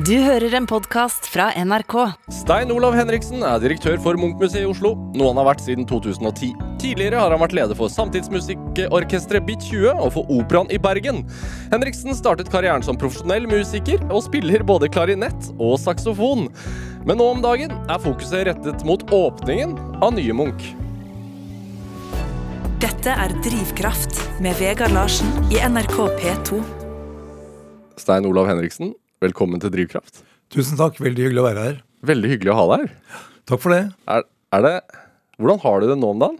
Du hører en podkast fra NRK. Stein Olav Henriksen er direktør for Munchmuseet i Oslo, noe han har vært siden 2010. Tidligere har han vært leder for samtidsmusikkorkesteret Bit 20 og for Operaen i Bergen. Henriksen startet karrieren som profesjonell musiker og spiller både klarinett og saksofon. Men nå om dagen er fokuset rettet mot åpningen av nye Munch. Dette er Drivkraft med Vegard Larsen i NRK P2. Stein Olav Henriksen, velkommen til Drivkraft. Tusen takk, veldig hyggelig å være her. Veldig hyggelig å ha deg her. Takk for det. Er, er det Hvordan har du det nå om dagen?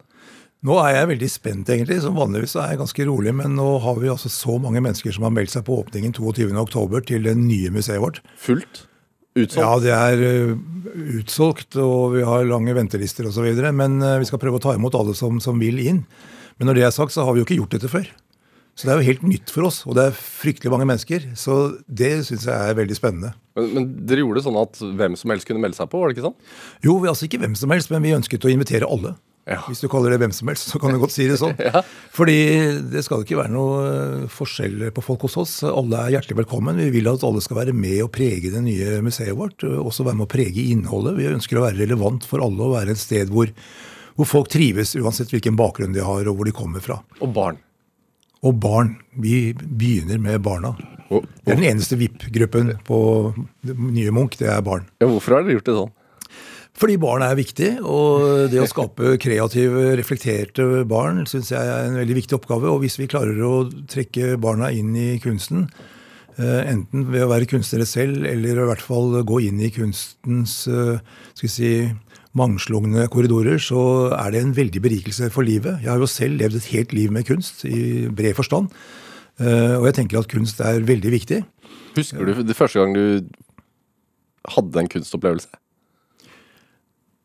Nå er jeg veldig spent, egentlig. Som vanligvis er jeg ganske rolig, men nå har vi altså så mange mennesker som har meldt seg på åpningen 22.10 til det nye museet vårt. Fullt? Utsolgt? Ja, det er uh, utsolgt, og vi har lange ventelister osv. Men uh, vi skal prøve å ta imot alle som, som vil inn. Men når det er sagt, så har vi jo ikke gjort dette før. Så det er jo helt nytt for oss, og det er fryktelig mange mennesker. Så det syns jeg er veldig spennende. Men, men dere gjorde det sånn at hvem som helst kunne melde seg på, var det ikke sånn? Jo, vi altså ikke hvem som helst, men vi ønsket å invitere alle. Ja. Hvis du kaller det hvem som helst, så kan du godt si det sånn. Ja. Fordi det skal ikke være noe eh, forskjell på folk hos oss. Alle er hjertelig velkommen. Vi vil at alle skal være med og prege det nye museet vårt. Også være med å prege innholdet. Vi ønsker å være relevant for alle og være et sted hvor, hvor folk trives, uansett hvilken bakgrunn de har og hvor de kommer fra. Og barn. Og barn. Vi begynner med barna. Og, Det er den eneste VIP-gruppen på nye Munch, det er barn. ja, hvorfor har dere gjort det sånn? Fordi barn er viktig, og det å skape kreative, reflekterte barn syns jeg er en veldig viktig oppgave. Og hvis vi klarer å trekke barna inn i kunsten, enten ved å være kunstnere selv, eller i hvert fall gå inn i kunstens eh, skal vi si, mangslungne korridorer, så er det en veldig berikelse for livet. Jeg har jo selv levd et helt liv med kunst, i bred forstand. Eh, Og jeg tenker at kunst er veldig viktig. Husker du det første gang du hadde en kunstopplevelse?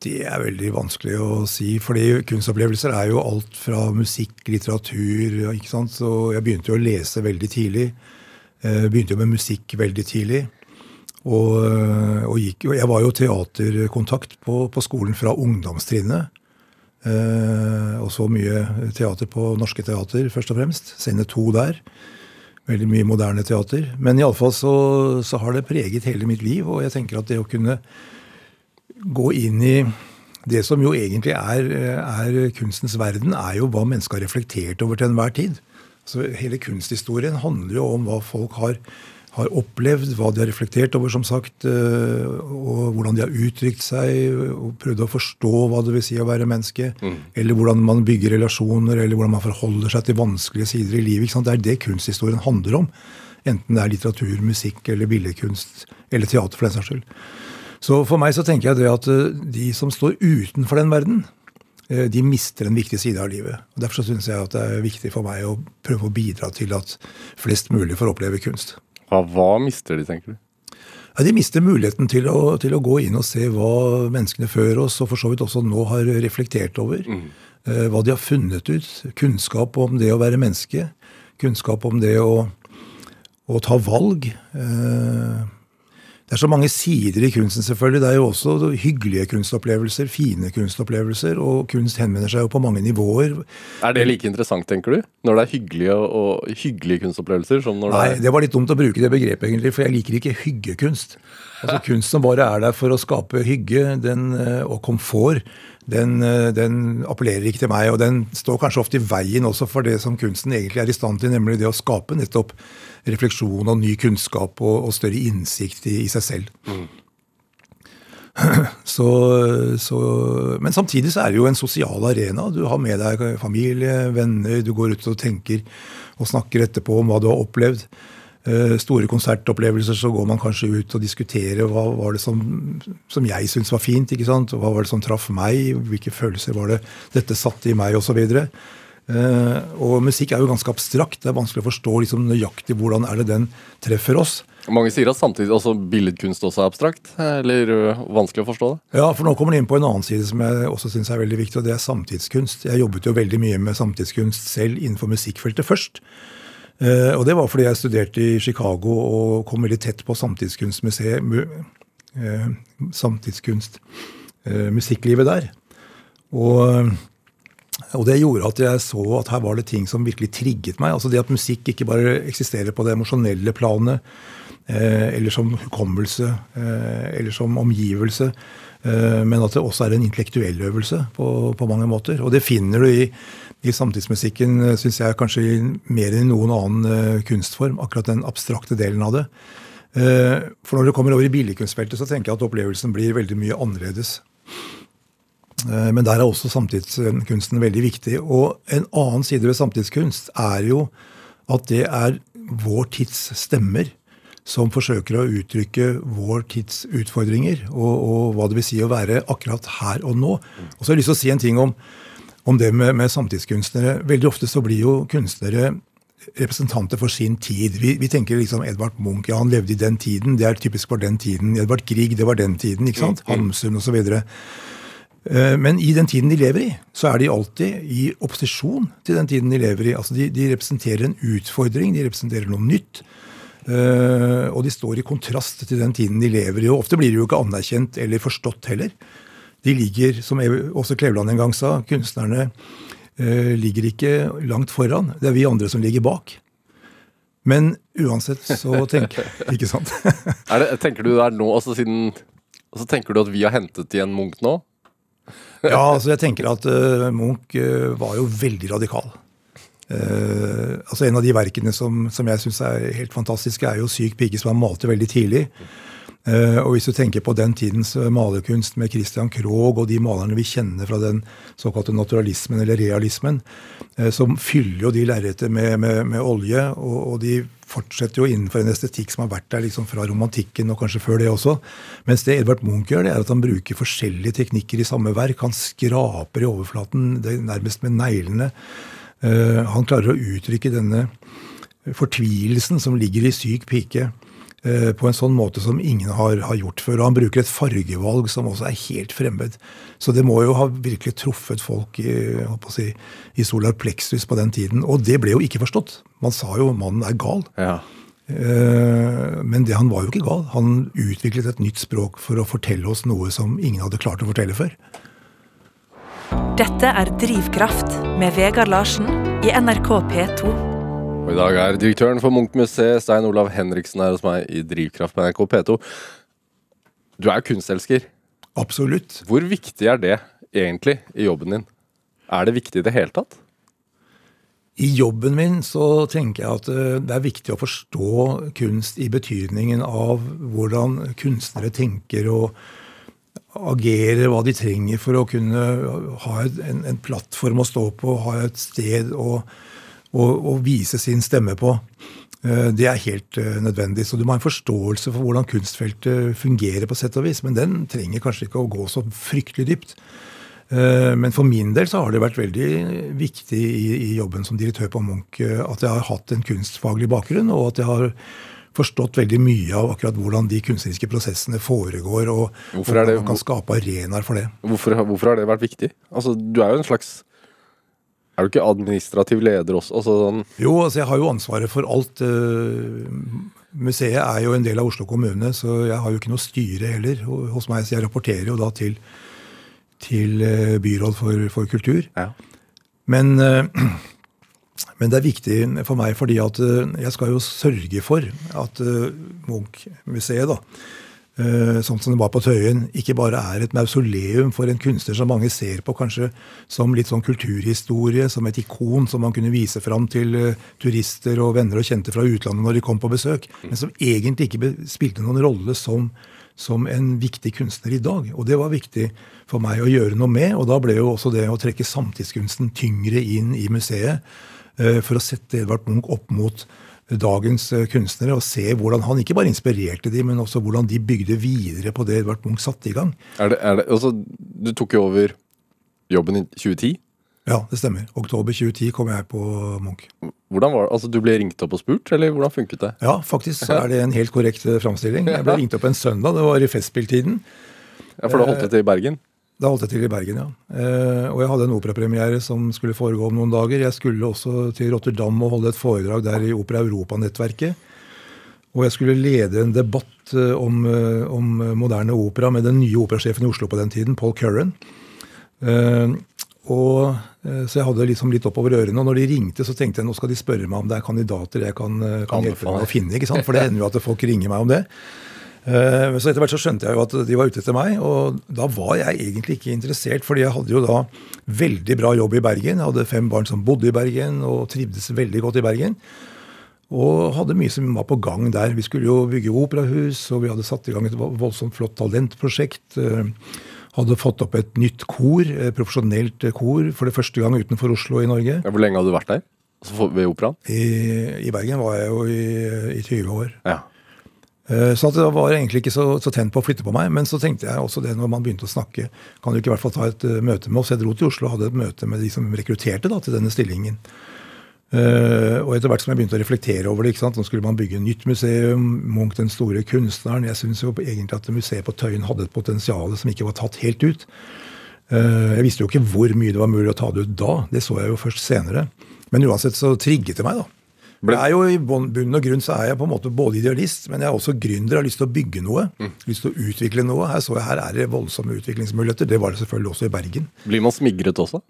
Det er veldig vanskelig å si, fordi kunstopplevelser er jo alt fra musikk, litteratur ikke sant? Så jeg begynte jo å lese veldig tidlig. Eh, Begynte jo med musikk veldig tidlig. Og, og, gikk, jeg var jo teaterkontakt på, på skolen fra ungdomstrinnet. Eh, og så mye teater på Norske Teater, først og fremst. Scene to der. Veldig mye moderne teater. Men iallfall så, så har det preget hele mitt liv, og jeg tenker at det å kunne gå inn i det som jo egentlig er, er kunstens verden, er jo hva mennesket har reflektert over til enhver tid. Så hele kunsthistorien handler jo om hva folk har, har opplevd, hva de har reflektert over, som sagt, eh, og hvordan de har uttrykt seg, og prøvd å forstå hva det vil si å være menneske, eller hvordan man bygger relasjoner, eller hvordan man forholder seg til vanskelige sider i livet. Det er det kunsthistorien handler om. Enten det er litteratur, musikk eller billedkunst, eller teater for den saks skyld. Så for meg så tenker jeg det at eh, de som står utenfor den verden, de mister en viktig side av livet. Og Derfor syns jeg at det er viktig for meg å prøve å bidra til at flest mulig får oppleve kunst. Hva, hva mister de, tenker du? Ja, de mister muligheten til å, til å gå inn og se hva menneskene før oss, og for så vidt også nå, har reflektert over. Mm. Hva de har funnet ut. Kunnskap om det å være menneske. Kunnskap om det å, å ta valg. Eh, Det er så mange sider i kunsten, selvfølgelig. Det er jo også hyggelige kunstopplevelser, fine kunstopplevelser, og kunst henvender seg jo på mange nivåer. Er det like interessant, tenker du? Når det er hyggelige, og, hyggelige kunstopplevelser? Som når Nei, det Nei, det var litt dumt å bruke det begrepet, egentlig, for jeg liker ikke hyggekunst. Altså Kunst som bare er der for å skape hygge den, eh, og komfort, den, eh, den appellerer ikke til meg. Og den står kanskje ofte i veien også for det som kunsten egentlig er i stand til, nemlig det å skape nettopp refleksjon og ny kunnskap og, og større innsikt i, i seg selv. Så, så, men samtidig så er det jo en sosial arena. Du har med deg familie, venner, du går ut og tenker og snakker etterpå om hva du har opplevd. Eh, Store konsertopplevelser så går man kanskje ut og diskuterer hva var det som, som jeg syntes var fint. ikke sant? Hva var det som traff meg? Hvilke følelser var det dette satte i meg? Og, så videre. Eh, og musikk er jo ganske abstrakt. Det er vanskelig å forstå liksom nøyaktig hvordan er det den treffer oss. Mange sier at samtidig også billedkunst også er abstrakt, eller vanskelig å forstå det. Ja, for nå kommer det inn på en annen side som jeg også syns er veldig viktig, og det er samtidskunst. Jeg jobbet jo veldig mye med samtidskunst selv innenfor musikkfeltet først. Eh, og det var fordi jeg studerte i Chicago og kom veldig tett på samtidskunstmuseet mu, eh, Samtidskunst. Eh, musikklivet der. Og Og det gjorde at jeg så at her var det ting som virkelig trigget meg. Altså det at musikk ikke bare eksisterer på det emosjonelle planet, eller som hukommelse, eller som omgivelse, men at det også er en intellektuell øvelse på, på mange måter. Og det finner du i, i samtidsmusikken, eh, syns jeg, kanskje mer enn i noen annen eh, kunstform. Akkurat den abstrakte delen av det. Eh, for når det kommer over i billedkunstfeltet, så tenker jeg at opplevelsen blir veldig mye annerledes. Men der er også samtidskunsten veldig viktig. Og en annen side ved samtidskunst er jo at det er vår tids stemmer som forsøker å uttrykke vår tids utfordringer, og, og hva det vil si å være akkurat her og nå. Og så har jeg lyst til å si en ting om, om det med, med, samtidskunstnere. Veldig ofte så blir jo kunstnere representanter for sin tid. Vi, vi, tenker liksom Edvard Munch, ja, han levde i den tiden, det er typisk for den tiden. Edvard Grieg, det var den tiden. ikke sant? Mm, mm. Hamsun osv. Eh, men i den tiden de lever i, så er de alltid i opposisjon til den tiden de lever i. Altså de, de representerer en utfordring, de representerer noe nytt. Eh, og de står i kontrast til den tiden de lever i. Og ofte blir de jo ikke anerkjent eller forstått heller. De ligger, som også Kleveland en gang sa, kunstnerne eh, ligger ikke langt foran. Det er vi andre som ligger bak. Men uansett så tenker Ikke sant? det, tenker du der nå, altså siden og så tenker du at vi har hentet igjen Munch nå? ja, altså jeg tenker at uh, Munch uh, var jo veldig radikal. Uh, altså En av de verkene som, som jeg syns er helt fantastiske, er jo 'Syk pike', som han malte veldig tidlig. Og Hvis du tenker på den tidens malerkunst med Christian Krohg og de malerne vi kjenner fra den såkalte naturalismen eller realismen, som fyller jo de lerretet med, med, med, olje, og, og de fortsetter jo innenfor en estetikk som har vært der liksom fra romantikken og kanskje før det også. Mens det Edvard Munch gjør, det er at han bruker forskjellige teknikker i samme verk. Han skraper i overflaten nærmest med neglene. Han klarer å uttrykke denne fortvilelsen som ligger i syk pike. Eh, på en sånn måte som ingen har, har, gjort før. Og han bruker et fargevalg som også er helt fremmed. Så det må jo ha virkelig truffet folk i, si, i solar plexus på den tiden. Og det ble jo ikke forstått. Man sa jo 'mannen er gal'. Ja. Eh, men det, han var jo ikke gal. Han utviklet et nytt språk for å fortelle oss noe som ingen hadde klart å fortelle før. Dette er Drivkraft med Vegard Larsen i NRK P2. Og I dag er direktøren for Munch-museet, Stein Olav Henriksen, her hos meg i Drivkraft på NRK P2. Du er kunstelsker. Absolutt. Hvor viktig er det egentlig i jobben din? Er det viktig i det hele tatt? I jobben min så tenker jeg at eh, det er viktig å forstå kunst i betydningen av hvordan kunstnere tenker og agerer, hva de trenger for å kunne ha en, en plattform å stå på, ha et sted å å, vise sin stemme på. Eh, det er helt eh, nødvendig. Så du må ha en forståelse for hvordan kunstfeltet fungerer, på sett og vis, men den trenger kanskje ikke å gå så fryktelig dypt. Eh, men for min del så har det vært veldig viktig i, i jobben som direktør på Munch at jeg har hatt en kunstfaglig bakgrunn, og at jeg har forstått veldig mye av akkurat hvordan de kunstneriske prosessene foregår, og hvordan man kan skape arenaer for det. Hvorfor, hvorfor, har det vært viktig? Altså, Du er jo en slags er du ikke administrativ leder også? Altså sånn jo, altså jeg har jo ansvaret for alt. Eh, museet er jo en del av Oslo kommune, så jeg har jo ikke noe styre heller hos meg. Så jeg rapporterer jo da til, til eh, byråd for, for kultur. Ja. Men, eh, men, det er viktig for meg fordi at jeg skal jo sørge for at Munch-museet da, sånn som det var på Tøyen, ikke bare er et mausoleum for en kunstner som mange ser på kanskje som litt sånn kulturhistorie, som et ikon som man kunne vise fram til eh, turister og venner og kjente fra utlandet når de kom på besøk, men som egentlig ikke spilte noen rolle som, som en viktig kunstner i dag. Og det var viktig for meg å gjøre noe med, og da ble jo også det å trekke samtidskunsten tyngre inn i museet eh, for å sette Edvard Munch opp mot dagens eh, kunstnere og se hvordan han ikke bare inspirerte de, men også hvordan de bygde videre på det Edvard Munch satte i gang. Er det, er det, altså, du tok jo over jobben i 2010? Ja, det stemmer. Oktober 2010 kom jeg på Munch. Hvordan var det? Altså, Du ble ringt opp og spurt, eller hvordan funket det? Ja, faktisk så er det en helt korrekt eh, framstilling. Jeg ble ringt opp en søndag, det var i Festspilltiden. Ja, For da holdt det til i Bergen? Da holdt jeg til i Bergen, ja. Eh, og jeg hadde en operapremiere som skulle foregå om noen dager. Jeg skulle også til Rotterdam og holde et foredrag der i Opera Europa-nettverket. Og jeg skulle lede en debatt eh, om, eh, om, moderne opera med den nye operasjefen i Oslo på den tiden, Paul Curran. Eh, Og, så jeg hadde liksom litt oppover ørene. Og når de ringte, så tenkte jeg nå skal de spørre meg om det er kandidater jeg kan, kan hjelpe meg å finne. ikke sant? For det hender jo at folk ringer meg om det. Eh, så etter hvert så skjønte jeg jo at de var ute etter meg, og da var jeg egentlig ikke interessert. fordi jeg hadde jo da veldig bra jobb i Bergen. Jeg hadde fem barn som bodde i Bergen og trivdes veldig godt i Bergen. Og hadde mye som var på gang der. Vi skulle jo bygge operahus, og vi hadde satt i gang et voldsomt flott talentprosjekt. eh, Hadde fått opp et nytt kor, et profesjonelt kor, for det første gang utenfor Oslo i Norge. Ja, Hvor lenge hadde du vært der? Altså ved operaen? I, I Bergen var jeg jo i, i 20 år. Ja. Eh, Så det var egentlig ikke så, så tent på å flytte på meg. Men så tenkte jeg også det når man begynte å snakke, kan du ikke i hvert fall ta et eh, møte med oss? Jeg dro til Oslo og hadde et møte med de som rekrutterte da, til denne stillingen. Eh, og etter hvert som jeg begynte å reflektere over det, ikke sant? nå skulle man bygge et nytt museum, Munch den store kunstneren. Jeg syns jo egentlig at museet på Tøyen hadde et potensial som ikke var tatt helt ut. Jeg visste jo ikke hvor mye det var mulig å ta det ut da. Det så jeg jo først senere. Men uansett så trigget det meg, da. Ble- Det er jo I bunn og grunn så er jeg på en måte både idealist, men jeg er også gründer. Jeg har lyst til å bygge noe. Lyst til å utvikle noe. Her så jeg her er det voldsomme utviklingsmuligheter. Det var det selvfølgelig også i Bergen. Blir man smigret også?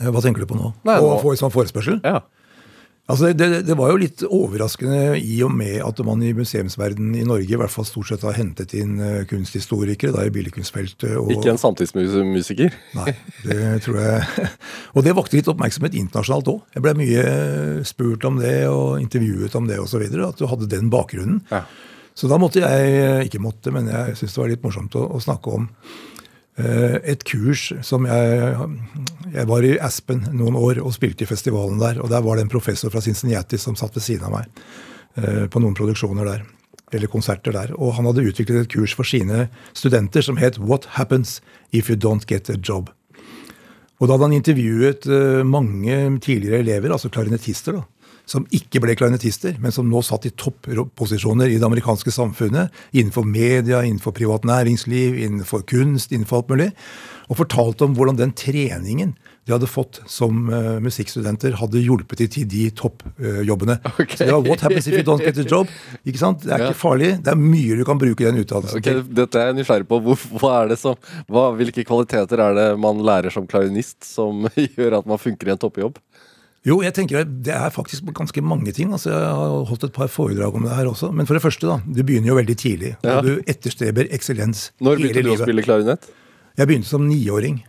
Eh, Hva tenker du på nå? Nei, Å nå- få en sånn forespørsel? Ja. Altså, det, det var jo litt overraskende i og med at man i museumsverdenen i Norge i hvert fall stort sett har hentet inn eh, kunsthistorikere da i billedkunstfeltet. og- Ikke en samtidsmusiker? Nei, det tror jeg Og det vakte litt oppmerksomhet internasjonalt òg. Jeg ble mye spurt om det og intervjuet om det osv. At du hadde den bakgrunnen. Ja. Så da måtte jeg Ikke måtte, men jeg syntes det var litt morsomt å, å snakke om eh, et kurs som jeg Jeg var i Aspen noen år og spilte i festivalen der. Og der var det en professor fra Cincinnati som satt ved siden av meg eh, på noen produksjoner der. Eller konserter der. Og han hadde utviklet et kurs for sine studenter som het What Happens If You Don't Get a Job. Og da hadde han intervjuet eh, mange tidligere elever, altså klarinettister, da, som ikke ble klarinettister, men som nå satt i topposisjoner i det amerikanske samfunnet, innenfor media, innenfor privat næringsliv, innenfor kunst, innenfor alt mulig, og fortalte om hvordan den treningen de hadde fått som uh, musikkstudenter, hadde hjulpet dem til de toppjobbene. Ok. Så det var 'What happens if you don't get a job?' Ikke sant? Det er Ja. ikke farlig. Det er mye du kan bruke den utdannelsen okay, til. Dette er jeg nysgjerrig på. Hvor, hva er det som, hva, hvilke kvaliteter er det man lærer som klarinist som gjør at man funker i en toppjobb? Jo, jeg tenker det er faktisk ganske mange ting. altså Jeg har holdt et par foredrag om det her også. Men for det første, da. Du begynner jo veldig tidlig. Ja. Og du etterstreber eksellens Når hele begynte du å livet. spille klarinett? Jeg begynte som niåring.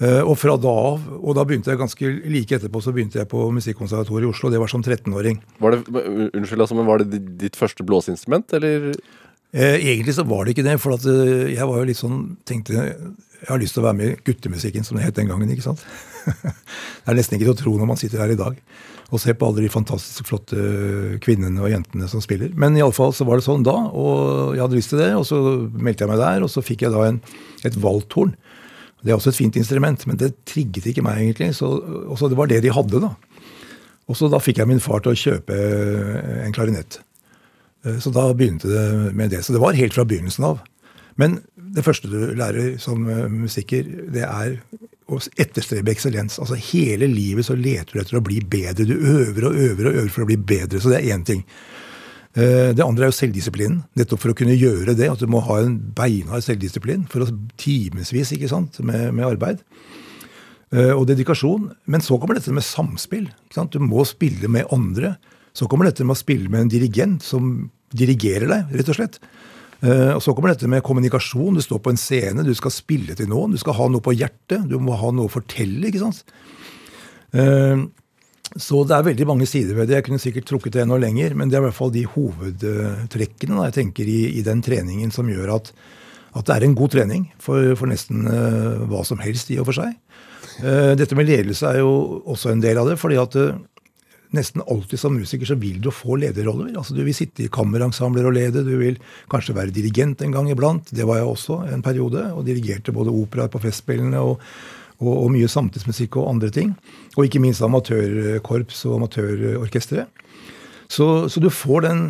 Eh, Og fra da av, og da begynte jeg ganske like etterpå, så begynte jeg på Musikkonservatoriet i Oslo. Det var som 13-åring. Var unnskyld, altså, men var det ditt første blåseinstrument, eller? Eh, Egentlig så var det ikke det, for eh, jeg var jo litt sånn tenkte Jeg har lyst til å være med i guttemusikken, som det het den gangen. ikke sant? det er nesten ikke til å tro når man sitter her i dag og ser på alle de fantastisk flotte kvinnene og jentene som spiller. Men iallfall så var det sånn da, og jeg hadde lyst til det. Og så meldte jeg meg der, og så fikk jeg da en, et valthorn. Det er også et fint instrument, men det trigget ikke meg egentlig. Så, og så det var det de hadde, da. Og så da fikk jeg min far til å kjøpe en klarinett. Eh, Så da begynte det med det. Så det var helt fra begynnelsen av. Men det første du lærer som eh, musiker, det er å etterstrebe eksellens. Altså Hele livet så leter du etter å bli bedre. Du øver og øver og øver for å bli bedre. Så det er én ting. Eh, Det andre er jo selvdisiplinen. Nettopp for å kunne gjøre det. At du må ha en beinhard selvdisiplin for å timevis ikke sant, med, med arbeid. Og dedikasjon. Men så kommer dette med samspill. Du må spille med andre. Så kommer dette med å spille med en dirigent som dirigerer deg, rett og slett. Eh, og så kommer dette med kommunikasjon. Du står på en scene, du skal spille til noen. Du skal ha noe på hjertet. Du må ha noe å fortelle. ikke sant? Eh, så det er veldig mange sider ved det. Jeg kunne sikkert trukket det enda lenger, men det er i hvert fall de hovedtrekkene da, jeg tenker i, i den treningen som gjør at, at det er en god trening for, for nesten uh, hva som helst i og for seg. Uh, dette med ledelse er jo også en del av det. fordi at eh, nesten alltid som musiker så vil du få lederroller. Altså Du vil sitte i kammerensembler og lede. Du vil kanskje være dirigent en gang iblant. Det var jeg også en periode. Og dirigerte både operaer på Festspillene og, og, og mye samtidsmusikk og andre ting. Og ikke minst amatørkorps og amatørorkestre. Så, så du får den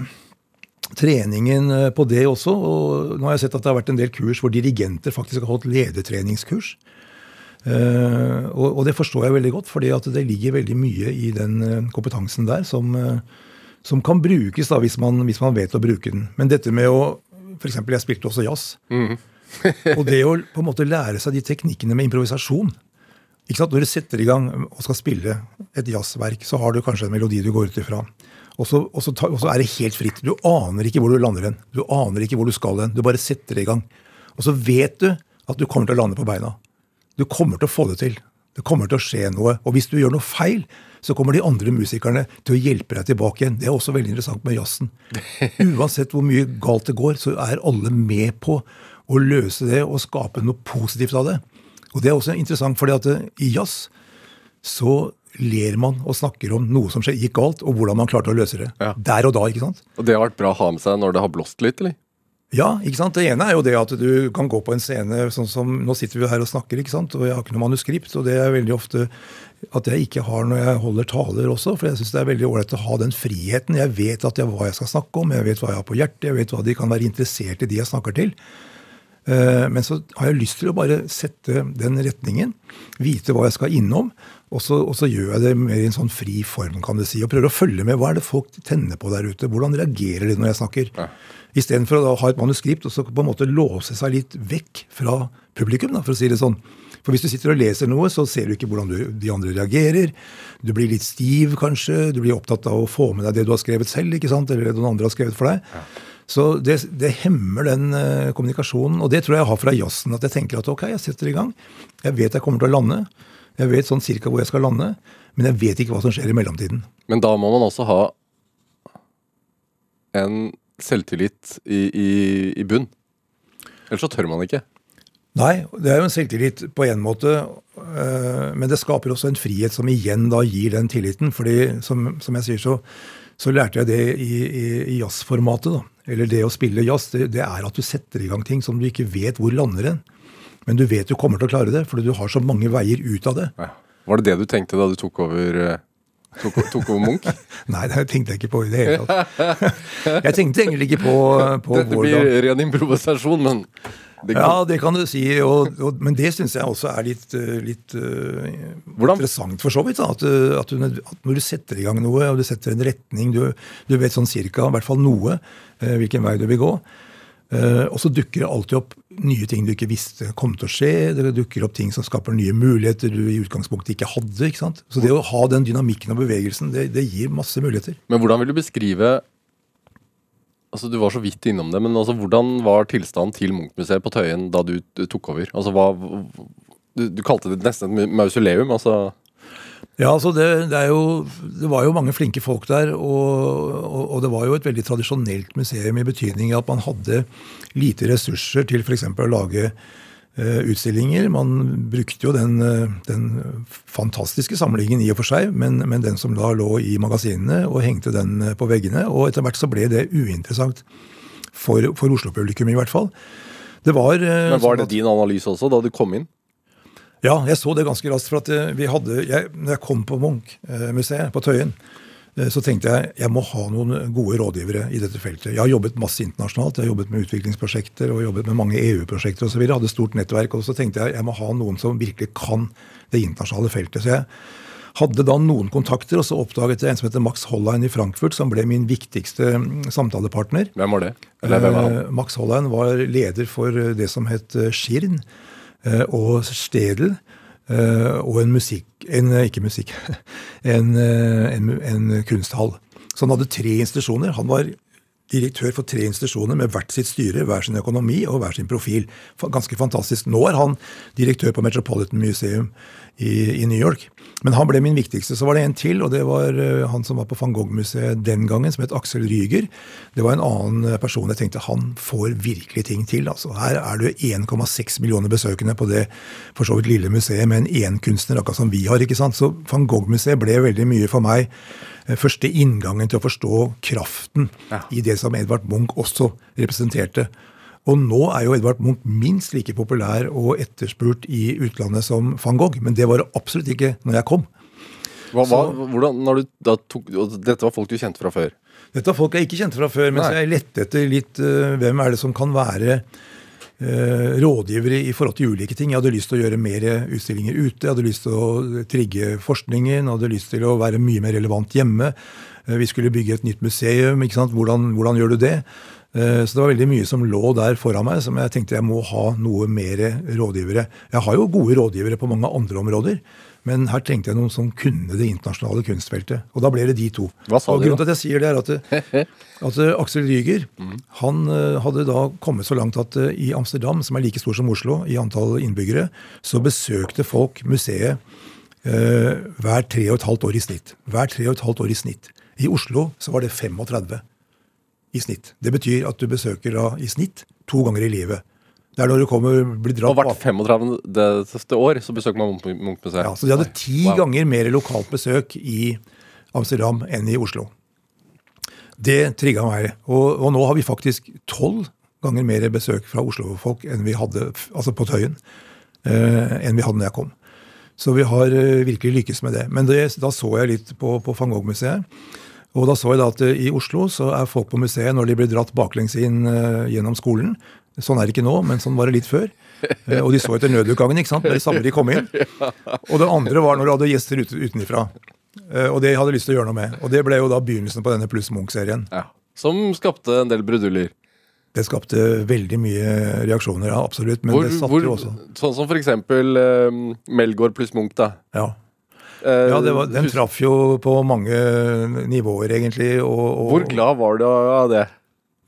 treningen eh, på det også. Og nå har jeg sett at det har vært en del kurs hvor dirigenter faktisk har holdt ledertreningskurs. Eh, og, det forstår jeg veldig godt, at det ligger veldig mye i den eh, kompetansen der som, eh, som kan brukes da, hvis man, hvis man vet å bruke den. Men dette med å F.eks. jeg spilte også jazz. og det å på en måte lære seg de teknikkene med improvisasjon Ikke sant? Når du setter i gang og skal spille et jazzverk, så har du kanskje en melodi du går ut ifra. Og så, og, så ta, og så er det helt fritt. Du aner ikke hvor du lander hen. Du aner ikke hvor du skal hen. Du bare setter i gang. Og så vet du at du kommer til å lande på beina. Du kommer til å få det til. Det kommer til å skje noe. Og hvis du gjør noe feil, så kommer de andre musikerne til å hjelpe deg tilbake igjen. Det er også veldig interessant med jazzen. Uansett hvor mye galt det går, så er alle med på å løse det og skape noe positivt av det. Og det er også interessant, fordi at i jazz så ler man og snakker om noe som gikk galt, og hvordan man klarte å løse det. Ja. Der og da, ikke sant? Og det har vært bra å ha med seg når det har blåst litt, eller? Ja, ikke sant? Det ene er jo det at du kan gå på en scene sånn som Nå sitter vi her og snakker, ikke sant? og jeg har ikke noe manuskript. Og det er veldig ofte at jeg ikke har når jeg holder taler også. For jeg syns det er veldig ålreit å ha den friheten. Jeg vet at jeg, hva jeg skal snakke om, jeg vet hva jeg har på hjertet, jeg vet hva de kan være interessert i, de jeg snakker til. Eh, Men så har jeg lyst til å bare sette den retningen, vite hva jeg skal innom. Og så, og så gjør jeg det mer i en sånn fri form, kan du si. Og prøver å følge med. Hva er det folk tenner på der ute? Hvordan reagerer de når jeg snakker? Ja. Istedenfor å ha et manuskript og så på en måte låse seg litt vekk fra publikum, da, for å si det sånn. For hvis du sitter og leser noe, så ser du ikke hvordan du, de andre reagerer. Du blir litt stiv, kanskje. Du blir opptatt av å få med deg det du har skrevet selv, ikke sant? eller det noen andre har skrevet for deg. Så det, det hemmer den uh, kommunikasjonen. Og det tror jeg jeg har fra jazzen. At jeg tenker at ok, jeg setter i gang. Jeg vet jeg kommer til å lande. Jeg vet sånn cirka hvor jeg skal lande. Men jeg vet ikke hva som skjer i mellomtiden. Men da må man også ha en selvtillit i, i, i bunn. Ellers så tør man ikke. Nei, det er jo en selvtillit på en måte, øh, men det skaper også en frihet som igjen da gir den tilliten. fordi som, som jeg sier, så, så lærte jeg det i, i, i jazzformatet. da. Eller det å spille jazz, det, det er at du setter i gang ting som du ikke vet hvor lander hen. Men du vet du kommer til å klare det, fordi du har så mange veier ut av det. Ja. Var det det du tenkte da du tok over, eh, tok, tok over Munch? Nei, det tenkte jeg ikke på i det hele tatt. Jeg tenkte egentlig ikke på, på Dette hvordan Dette blir ren improvisasjon, men det kan, Ja, det kan du si. Og, og, men det syns jeg også er litt, eh, litt uh, interessant for så vidt. At, eh, at, du, at når du setter i gang noe, og du setter en retning, du, du vet sånn cirka, i hvert fall noe, uh, hvilken vei du vil gå. Eh, og så dukker det alltid opp nye ting du ikke visste kom til å skje. Det dukker opp ting som skaper nye muligheter du i utgangspunktet ikke hadde. ikke sant? Så det å ha den dynamikken og bevegelsen, det, det gir masse muligheter. Men hvordan vil du beskrive Altså Du var så vidt innom det, men altså, hvordan var tilstanden til Munch-museet på Tøyen da du, tok over? Altså hva du, du kalte det nesten et mausoleum. altså Ja, altså det, det, jo, det var jo mange flinke folk der, og, og, og det var jo et veldig tradisjonelt museum i betydning at man hadde lite ressurser til f.eks. å lage uh, utstillinger. Man brukte jo den, eh, den fantastiske samlingen i og for seg, men, men den som da lå i magasinene, og hengte den eh, på veggene. Og etter hvert så ble det uinteressant for, for Oslo-publikum, i hvert fall. Det var, uh, Men Var sånn det din analyse også, da du kom inn? Ja, jeg så det ganske raskt. for at eh, vi hadde, jeg, når jeg kom på Munch-museet på Tøyen, eh, så tenkte jeg jeg må ha noen gode rådgivere i dette feltet. Jeg har jobbet masse internasjonalt. Jeg har jobbet med utviklingsprosjekter og jobbet med mange EU-prosjekter osv. Hadde stort nettverk. Og så tenkte jeg jeg må ha noen som virkelig kan det internasjonale feltet. Så jeg hadde da noen kontakter, og så oppdaget jeg en som heter Max Hollein i Frankfurt, som ble min viktigste mm, samtalepartner. Hvem var det? Eller hvem var? Eh, Max Hollein var leder for eh, det som het eh, Schirn eh, og Stedel. eh, Og en musikk en, eh, Ikke musikk. En, eh, en, en kunsthall. Så han hadde tre institusjoner. Han var direktør for tre institusjoner med hvert sitt styre, hver sin økonomi og hver sin profil. Ganske fantastisk. Nå er han direktør på Metropolitan Museum i, i New York. Men han ble min viktigste. Så var det en til, og det var eh, han som var på van Gogh-museet den gangen, som het Aksel Ryger. Det var en annen eh, person jeg tenkte han får virkelig ting til. Altså, her er det 1,6 millioner besøkende på det for så vidt lille museet med en kunstner akkurat som vi har. ikke sant? Så van Gogh-museet ble veldig mye for meg eh, første inngangen til å forstå kraften Ja. i det som Edvard Munch også representerte. Og nå er jo Edvard Munch minst like populær og etterspurt i utlandet som van Gogh, men det var det absolutt ikke når jeg kom. Hva, hva, hvordan, når du tok, Dette var folk du kjente fra før? Dette var folk jeg ikke kjente fra før, mens Nei. jeg lette etter litt uh, hvem er det som kan være eh, rådgivere i forhold til ulike ting. Jeg hadde lyst til å gjøre mer utstillinger ute, jeg hadde lyst til å trigge forskningen, jeg hadde lyst til å være mye mer relevant hjemme. Eh, Vi skulle bygge et nytt museum. ikke sant? Hvordan, hvordan gjør du det? Eh, Så det var veldig mye som lå der foran meg, som jeg tenkte jeg må ha noe mer rådgivere. Jeg har jo gode rådgivere på mange andre områder, men her trengte jeg noen som kunne det internasjonale kunstfeltet. Og da ble det de to. Hva sa og grunnen til at jeg sier det, er at, at eh, Aksel Ryger han eh, hadde da kommet så langt at i Amsterdam, som er like stor som Oslo i antall innbyggere, så besøkte folk museet eh, hver tre og et halvt år i snitt. Hver tre og et halvt år i snitt. I Oslo så var det 35 i snitt. Det betyr at du besøker da i snitt to ganger i livet. Det er når du kommer, blir dratt Og hvert 35. år så besøker man Munch- Munch-museet. ja, Så de hadde ti Wow. ganger mer lokalt besøk i Amsterdam enn i Oslo. Det trigga meg. Og, og nå har vi faktisk tolv ganger mer besøk fra Oslo-folk enn vi hadde altså på Tøyen, eh, enn vi hadde når jeg kom. Så vi har eh, virkelig lykkes med det. Men det, da så jeg litt på, på van Gogh-museet. Og da så jeg da at eh, i Oslo så er folk på museet når de blir dratt baklengs inn eh, gjennom skolen. Sånn er det ikke nå, men sånn var det litt før. Eh, og de så etter nødutgangen ikke sant? med det samme de kom inn. Og det andre var når du hadde gjester ut, utenfra. Og det hadde jeg lyst til å gjøre noe med. Og det ble jo da begynnelsen på denne Pluss Munch-serien. Ja. Som skapte en del bruduljer. Det skapte veldig mye reaksjoner, ja, absolutt. Men Hvor, det satte hvor, jo også sånn som eksempel eh, Melgaard pluss Munch, da. Ja. Eh, Ja, det var, den traff jo på mange nivåer, egentlig. Og, og Hvor glad var du av det?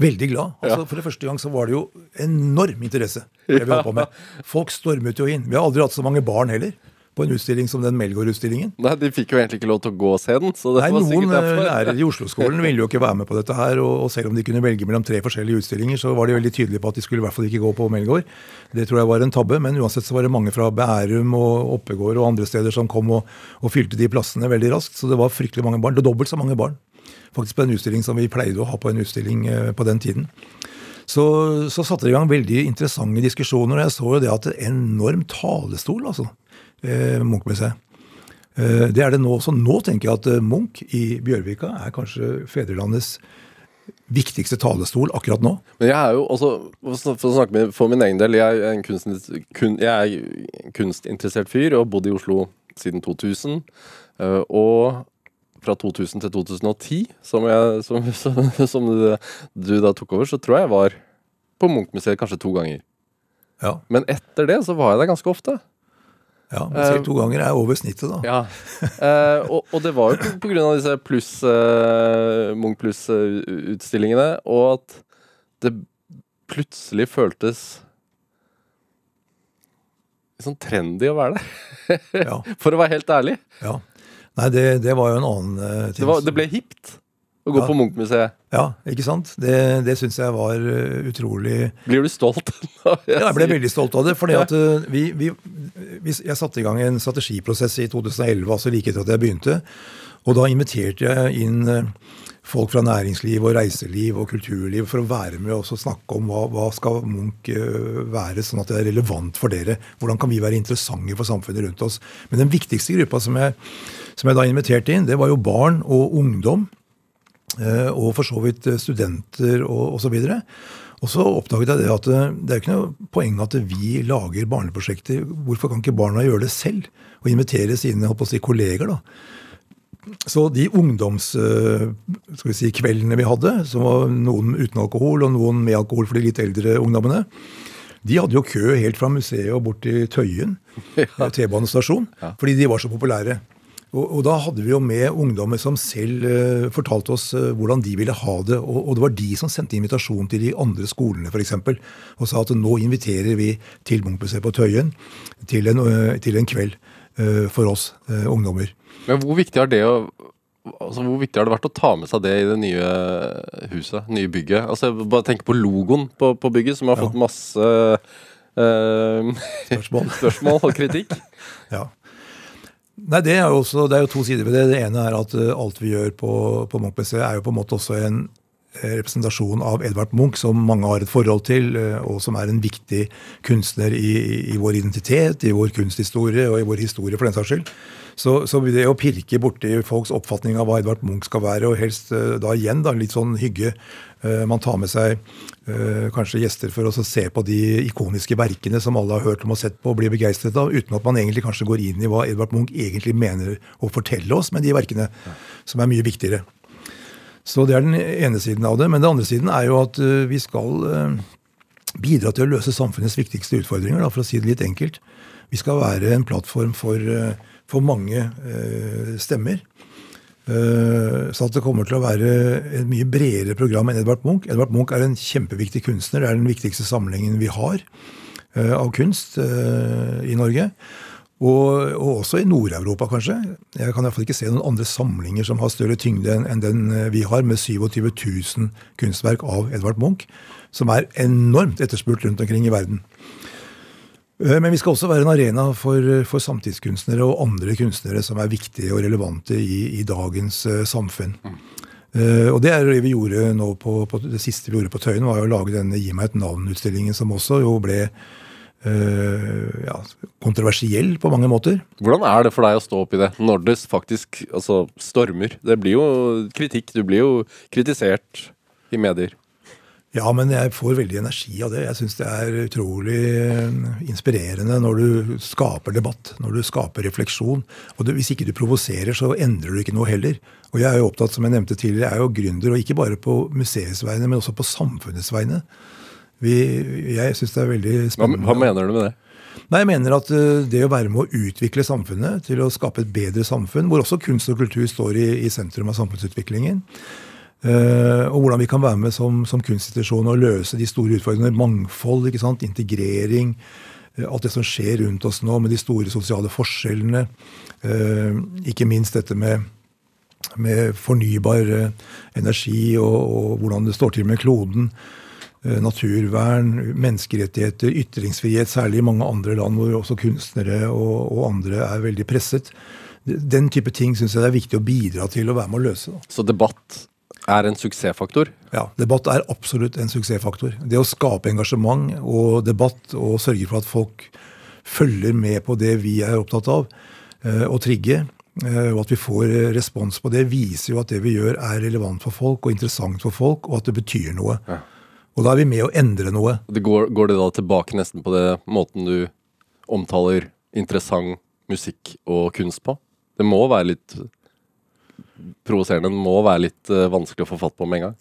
Veldig glad. Altså, For det første gang så var det jo enorm interesse. det vi holdt på med. Folk stormet jo inn. Vi har aldri hatt så mange barn heller på en utstilling som den Melgaard-utstillingen. Nei, De fikk jo egentlig ikke lov til å gå og se den. Så det Nei, var sikkert sikkert Nei, noen lærere i Oslo-skolen ville jo ikke være med på dette her. Og, og selv om de kunne velge mellom tre forskjellige utstillinger, så var de veldig tydelige på at de skulle i hvert fall ikke gå på Melgaard. Det tror jeg var en tabbe, men uansett så var det mange fra Bærum og Oppegård og andre steder som kom og, og fylte de plassene veldig raskt. Så det var fryktelig mange barn. Det var dobbelt så mange barn faktisk på en utstilling som vi pleide å ha på en utstilling eh, på den tiden. Så, så satte det i gang veldig interessante diskusjoner, og jeg så jo det at en enorm talestol, altså, eh, Munch-museet. Eh, Det er det nå. Så nå tenker jeg at eh, Munch i Bjørvika er kanskje fedrelandets viktigste talestol akkurat nå. Men jeg er jo også, for å snakke med, for min egen del, jeg er en kunstinteressert, kun, jeg er kunstinteressert fyr og har bodd i Oslo siden 2000. eh, Og fra 2000 til 2010, som, jeg, som, som, som du, du da tok over, så tror jeg jeg var på Munch-museet kanskje to ganger. Ja, Men etter det så var jeg der ganske ofte. Ja men selv to ganger er over snittet, da. Ja. Eh, og, og det var jo av disse pluss eh, Munch pluss-utstillingene, og at det plutselig føltes litt sånn trendy å være der. Ja, For å være helt ærlig. ja. Nei, det, det var jo en annen eh, ting. Det, var, det ble hipt å gå Ja. på Munch-museet. Ja, ikke sant? Det, det syns jeg var eh, utrolig Blir du stolt? Ja, jeg ble veldig stolt av det. fordi at eh, vi, vi, Jeg satte i gang en strategiprosess i 2011, altså like etter at jeg begynte. Og da inviterte jeg inn eh, folk fra næringsliv og reiseliv og kulturliv for å være med og snakke om hva, hva skal Munch være, sånn at det er relevant for dere. Hvordan kan vi være interessante for samfunnet rundt oss. Men den viktigste gruppa som jeg, som jeg da inviterte inn, det var jo barn og ungdom. Eh, Og for så vidt eh, studenter og osv. Og så oppdaget jeg det at eh, det er ikke noe poeng at vi lager barneprosjekter. Hvorfor kan ikke barna gjøre det selv? Og invitere sine holdt på å si, kolleger, da. Så de ungdoms eh, vi si, vi hadde, som var noen uten alkohol og noen med alkohol for de litt eldre ungdommene, de hadde jo kø helt fra museet og bort til Tøyen, ja. T-banestasjon, fordi de var så populære. Og, og da hadde vi jo med ungdommer som selv uh, fortalte oss uh, hvordan de ville ha det. Og, og det var de som sendte invitasjon til de andre skolene f.eks. Og sa at nå inviterer vi til Munchmuseet på Tøyen til en, uh, til en kveld for oss ungdommer. Men hvor viktig har det å Altså, Hvor viktig har det vært å ta med seg det i det nye huset, nye bygget? Altså, Bare tenk på logoen på, på bygget, som har Ja. fått masse eh, Spørsmål. spørsmål og kritikk. Ja. Nei, det er, også, det er jo to sider ved det. Det ene er at eh, alt vi gjør på, på Munch-museet, er jo på en måte også en eh, representasjon av Edvard Munch, som mange har et forhold til, eh, og som er en viktig kunstner i, i vår identitet, i vår kunsthistorie og i vår historie, for den saks skyld. Så, så det å pirke borti folks oppfatning av hva Edvard Munch skal være, og helst eh, da igjen da, litt sånn hygge eh, Man tar med seg eh, kanskje gjester for å se på de ikoniske verkene som alle har hørt om og sett på og blir begeistret av, uten at man egentlig kanskje går inn i hva Edvard Munch egentlig mener å fortelle oss med de verkene, som er mye viktigere. Så det er den ene siden av det. Men den andre siden er jo at vi skal bidra til å løse samfunnets viktigste utfordringer, for å si det litt enkelt. Vi skal være en plattform for, for mange eh, stemmer. Eh, så at det kommer til å være et mye bredere program enn Edvard Munch. Edvard Munch er en kjempeviktig kunstner. Det er den viktigste samlingen vi har eh, av kunst i Norge. Og, og også i Nord-Europa, kanskje. Jeg kan iallfall ikke se noen andre samlinger som har større tyngde enn den vi har, med 27 000 kunstverk av Edvard Munch, som er enormt etterspurt rundt omkring i verden. Men vi skal også være en arena for, for, samtidskunstnere og andre kunstnere som er viktige og relevante i, i dagens uh, samfunn. Mm. Uh, og det er det vi gjorde nå på, på, Det siste vi gjorde på Tøyen, var å lage denne Gi meg et navn-utstillingen, som også jo ble uh, ja, kontroversiell på mange måter. Hvordan er det for deg å stå oppi det, når det faktisk altså, stormer? Det blir jo kritikk, du blir jo kritisert i medier. Ja, men jeg får veldig energi av det. Jeg syns det er utrolig eh, inspirerende når du skaper debatt, når du skaper refleksjon. Og det, hvis ikke du provoserer, så endrer du ikke noe heller. Og jeg er jo opptatt, som jeg nevnte tidligere, jeg er jo gründer, og ikke bare på museets vegne, men også på samfunnets vegne. Vi, jeg syns det er veldig spennende. Hva, hva mener du med det? Nei, Jeg mener at eh, det å være med å utvikle samfunnet til å skape et bedre samfunn, hvor også kunst og kultur står i, i sentrum av samfunnsutviklingen, og hvordan vi kan være med som, som kunstinstitusjon og løse de store utfordringene. Mangfold, integrering. Uh, alt det som skjer rundt oss nå med de store sosiale forskjellene. Uh, ikke minst dette med, med fornybar energi og, og, hvordan det står til med kloden. Naturvern, menneskerettigheter, ytringsfrihet, særlig i mange andre land hvor også kunstnere og, og andre er veldig presset. Den type ting syns jeg det er viktig å bidra til å være med å løse. Så debatt er en suksessfaktor? Ja, debatt er absolutt en suksessfaktor. Det å skape engasjement og debatt og sørge for at folk følger med på det vi er opptatt av, eh, og trigge, eh, og at vi får respons på det, viser jo at det vi gjør er relevant for folk og interessant for folk, og at det betyr noe. Ja. Og da er vi med å endre noe. Det går, går, det da tilbake nesten på det måten du omtaler interessant musikk og kunst på? Det må være litt provoserende. Må være litt uh, vanskelig å få fatt på med en gang.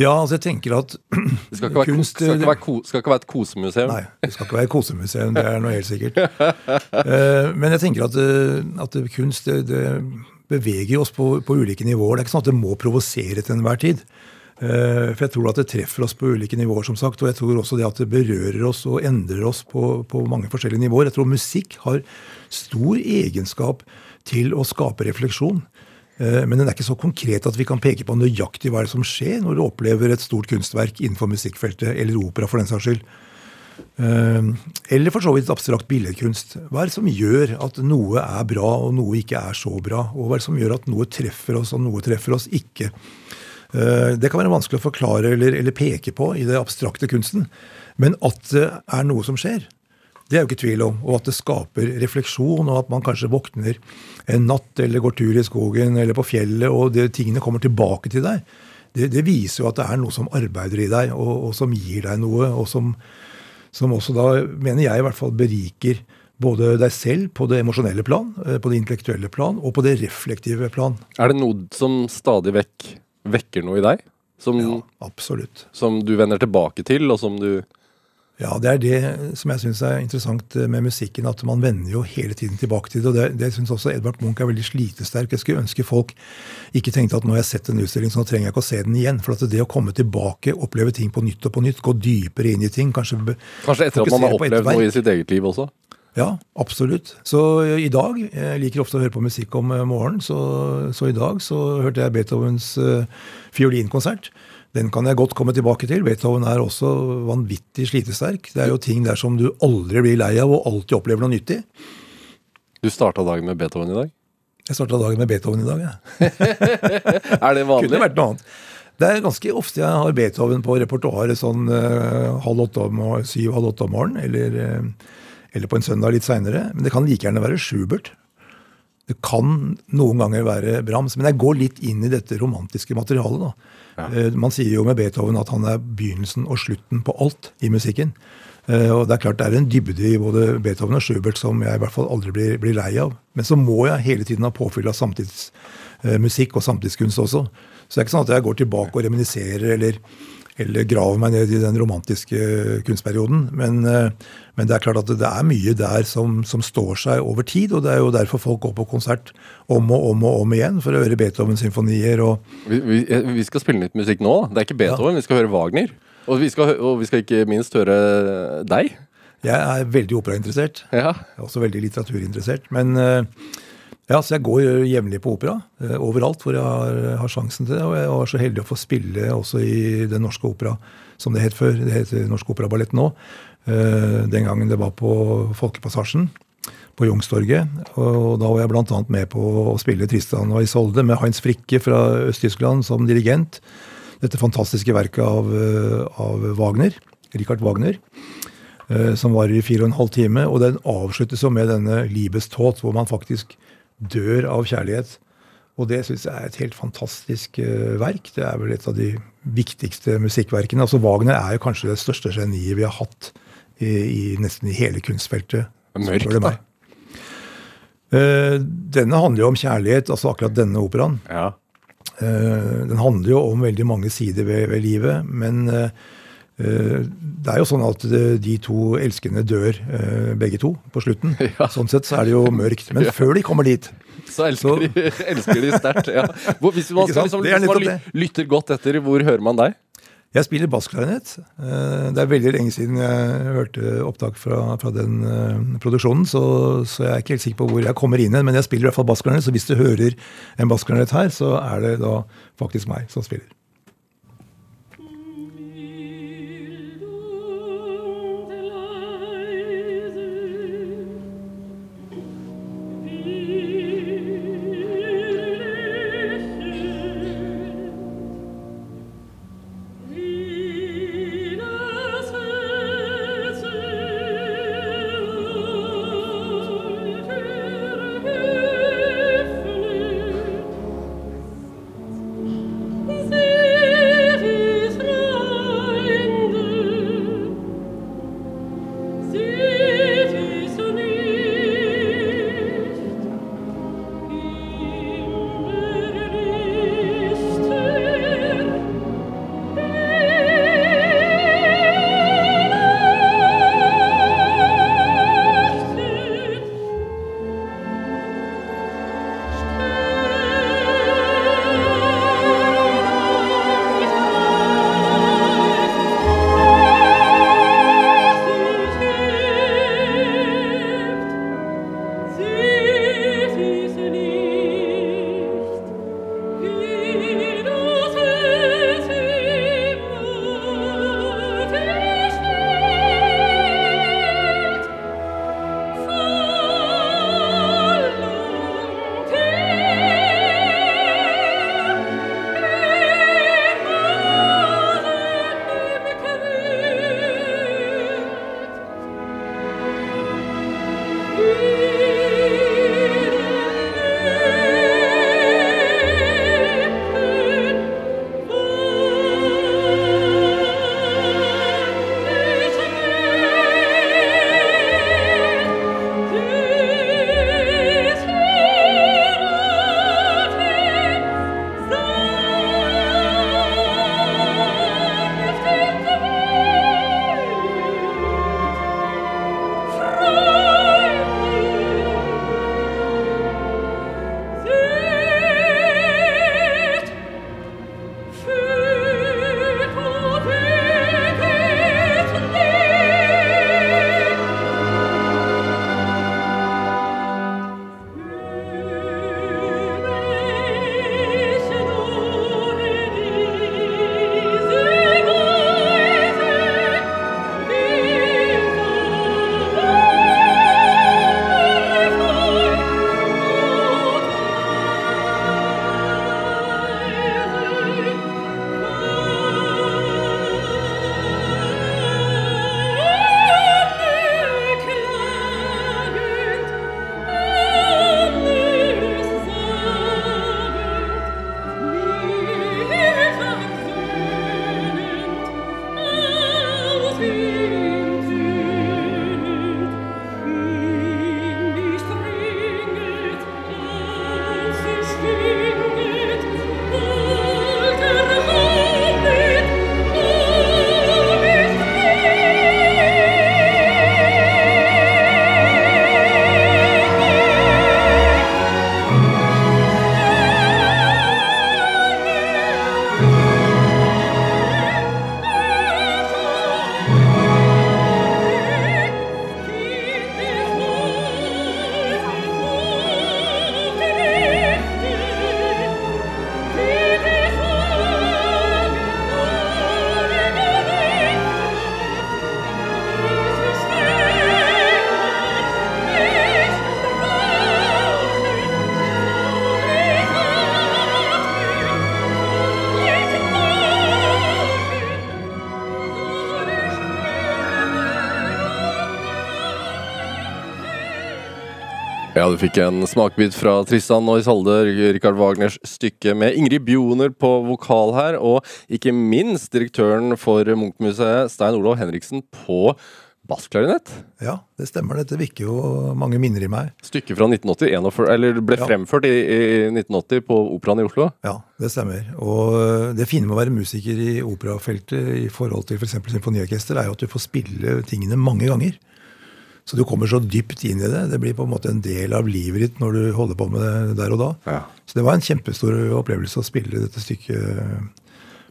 Ja, altså jeg tenker at Det skal ikke være, kunst, skal ikke være, ko, skal ikke være et kosemuseum? Nei, det skal ikke være et kosemuseum. Det er noe helt sikkert. uh, men jeg tenker at, at kunst det, det, beveger oss på, på, ulike nivåer. Det er ikke sånn at det må provosere til enhver tid. For jeg tror at det treffer oss på ulike nivåer, som sagt. Og jeg tror også det at det berører oss og endrer oss på, på mange forskjellige nivåer. Jeg tror musikk har stor egenskap til å skape refleksjon. Eh, men den er ikke så konkret at vi kan peke på nøyaktig hva som skjer når du opplever et stort kunstverk innenfor musikkfeltet, eller opera for den saks skyld. Eh, eller for så vidt abstrakt billedkunst. Hva er det som gjør at noe er bra, og noe ikke er så bra? Og hva er det som gjør at noe treffer oss, og noe treffer oss ikke? Eh, det kan være vanskelig å forklare eller, eller peke på i det abstrakte kunsten. Men at det er noe som skjer, det er jo ikke tvil om. Og at det skaper refleksjon, og at man kanskje våkner en natt eller går tur i skogen eller på fjellet, og det, tingene kommer tilbake til deg. Det, det, viser jo at det er noe som arbeider i deg, og, og som gir deg noe, og som, som, også da, mener jeg i hvert fall, beriker både deg selv på det emosjonelle plan, eh, på det intellektuelle plan og på det reflektive plan. Er det noe som stadig vekk vekker noe i deg? Som, ja, absolutt. Som du vender tilbake til, og som du ja, det er det som jeg syns er interessant med musikken. At man vender jo hele tiden tilbake til det. Og det, det syns også Edvard Munch er veldig slitesterk. Jeg skulle ønske folk ikke tenkte at nå har jeg sett en utstilling, så nå trenger jeg ikke å se den igjen. For at det å komme tilbake, oppleve ting på nytt og på nytt, gå dypere inn i ting Kanskje, kanskje etter at man har opplevd noe i sitt eget liv også? Ja, absolutt. Så i dag Jeg liker ofte å høre på musikk om eh, morgenen, så, så i dag så hørte jeg Beethovens uh, fiolinkonsert. Den kan jeg godt komme tilbake til. Beethoven er også vanvittig slitesterk. Det er jo ting der som du aldri blir lei av og alltid opplever noe nyttig. Du starta dagen med Beethoven i dag? Jeg starta dagen med Beethoven i dag, ja. er det vanlig? Kunne vært noe annet. Det er ganske ofte jeg har Beethoven på repertoaret sånn uh, halv åtte om, syv halv åtte om morgenen, eller, uh, eller, på en søndag litt seinere. Men det kan like gjerne være Schubert. Det kan noen ganger være Brahms. Men jeg går litt inn i dette romantiske materialet. da. Ja. Eh, man sier jo med Beethoven at han er begynnelsen og slutten på alt i musikken. Eh, og Det er klart det er en dybde i både Beethoven og Schubert som jeg i hvert fall aldri blir, blir lei av. Men så må jeg hele tiden ha påfyll av samtidsmusikk og samtidskunst også. Så det er ikke sånn at jeg går tilbake og reminiserer eller, eller grave meg ned i den romantiske kunstperioden. Men, eh, men det er klart at det er mye der som, som, står seg over tid. Og det er jo derfor folk går på konsert om og om og om igjen for å høre Beethoven-symfonier. Vi, vi, vi, skal spille litt musikk nå. Det er ikke Beethoven, ja. vi skal høre Wagner. Og vi, skal, og vi skal ikke minst høre deg. Jeg er veldig operainteressert. Ja. Jeg er også veldig litteraturinteressert. Men eh, ja, så jeg går jevnlig på opera eh, overalt hvor jeg har, har, sjansen til det. Og jeg var så heldig å få spille også i Den norske opera, som det het før. Det heter Norsk Operaballett nå. Eh, den gangen det var på Folkepassasjen på Youngstorget. Og da var jeg bl.a. med på å spille Tristan og Isolde med Heinz Frikke fra Øst-Tyskland som dirigent. Dette fantastiske verket av, av Wagner. Richard Wagner. Som varer i fire og en halv time. Og den avsluttes jo med denne Liebestod, hvor man faktisk dør av kjærlighet. Og det syns jeg er et helt fantastisk uh, verk. Det er vel et av de viktigste musikkverkene. Altså Wagner er jo kanskje det største geniet vi har hatt i, i nesten i hele kunstfeltet. Mørkt, da. Uh, denne handler jo om kjærlighet, altså akkurat denne operaen. Ja. Uh, den handler jo om veldig mange sider ved, ved livet, men det er jo sånn at de to elskende dør, begge to, på slutten. Ja. Sånn sett så er det jo mørkt. Men ja. før de kommer dit Så elsker så. de, elsker de sterkt. Ja. Hvis man, liksom, hvis man lytter godt etter, hvor hører man deg? Jeg spiller bassklarinett. Det er veldig lenge siden jeg hørte opptak fra, fra den produksjonen, så, så, jeg er ikke helt sikker på hvor jeg kommer inn Men jeg spiller i hvert fall bassklarinett, så hvis du hører en bassklarinett her, så er det da faktisk meg som spiller. Du fikk en smakbit fra Tristan og Isolde, Rikard Wagners stykke med Ingrid Bjoner på vokal her, og ikke minst direktøren for Munchmuseet, Stein Olav Henriksen, på bassklarinett. Ja, det stemmer. Dette vekker jo mange minner i meg. Stykket fra 1980, 41, eller ble Ja. fremført i, i 1980 på Operaen i Oslo. Ja, det stemmer. Og det fine med å være musiker i operafeltet i forhold til f.eks. For symfoniorkester, er jo at du får spille tingene mange ganger. Så du kommer så dypt inn i det. Det blir på en måte en del av livet ditt når du holder på med det der og da. Ja. Så det var en kjempestor opplevelse å spille dette stykket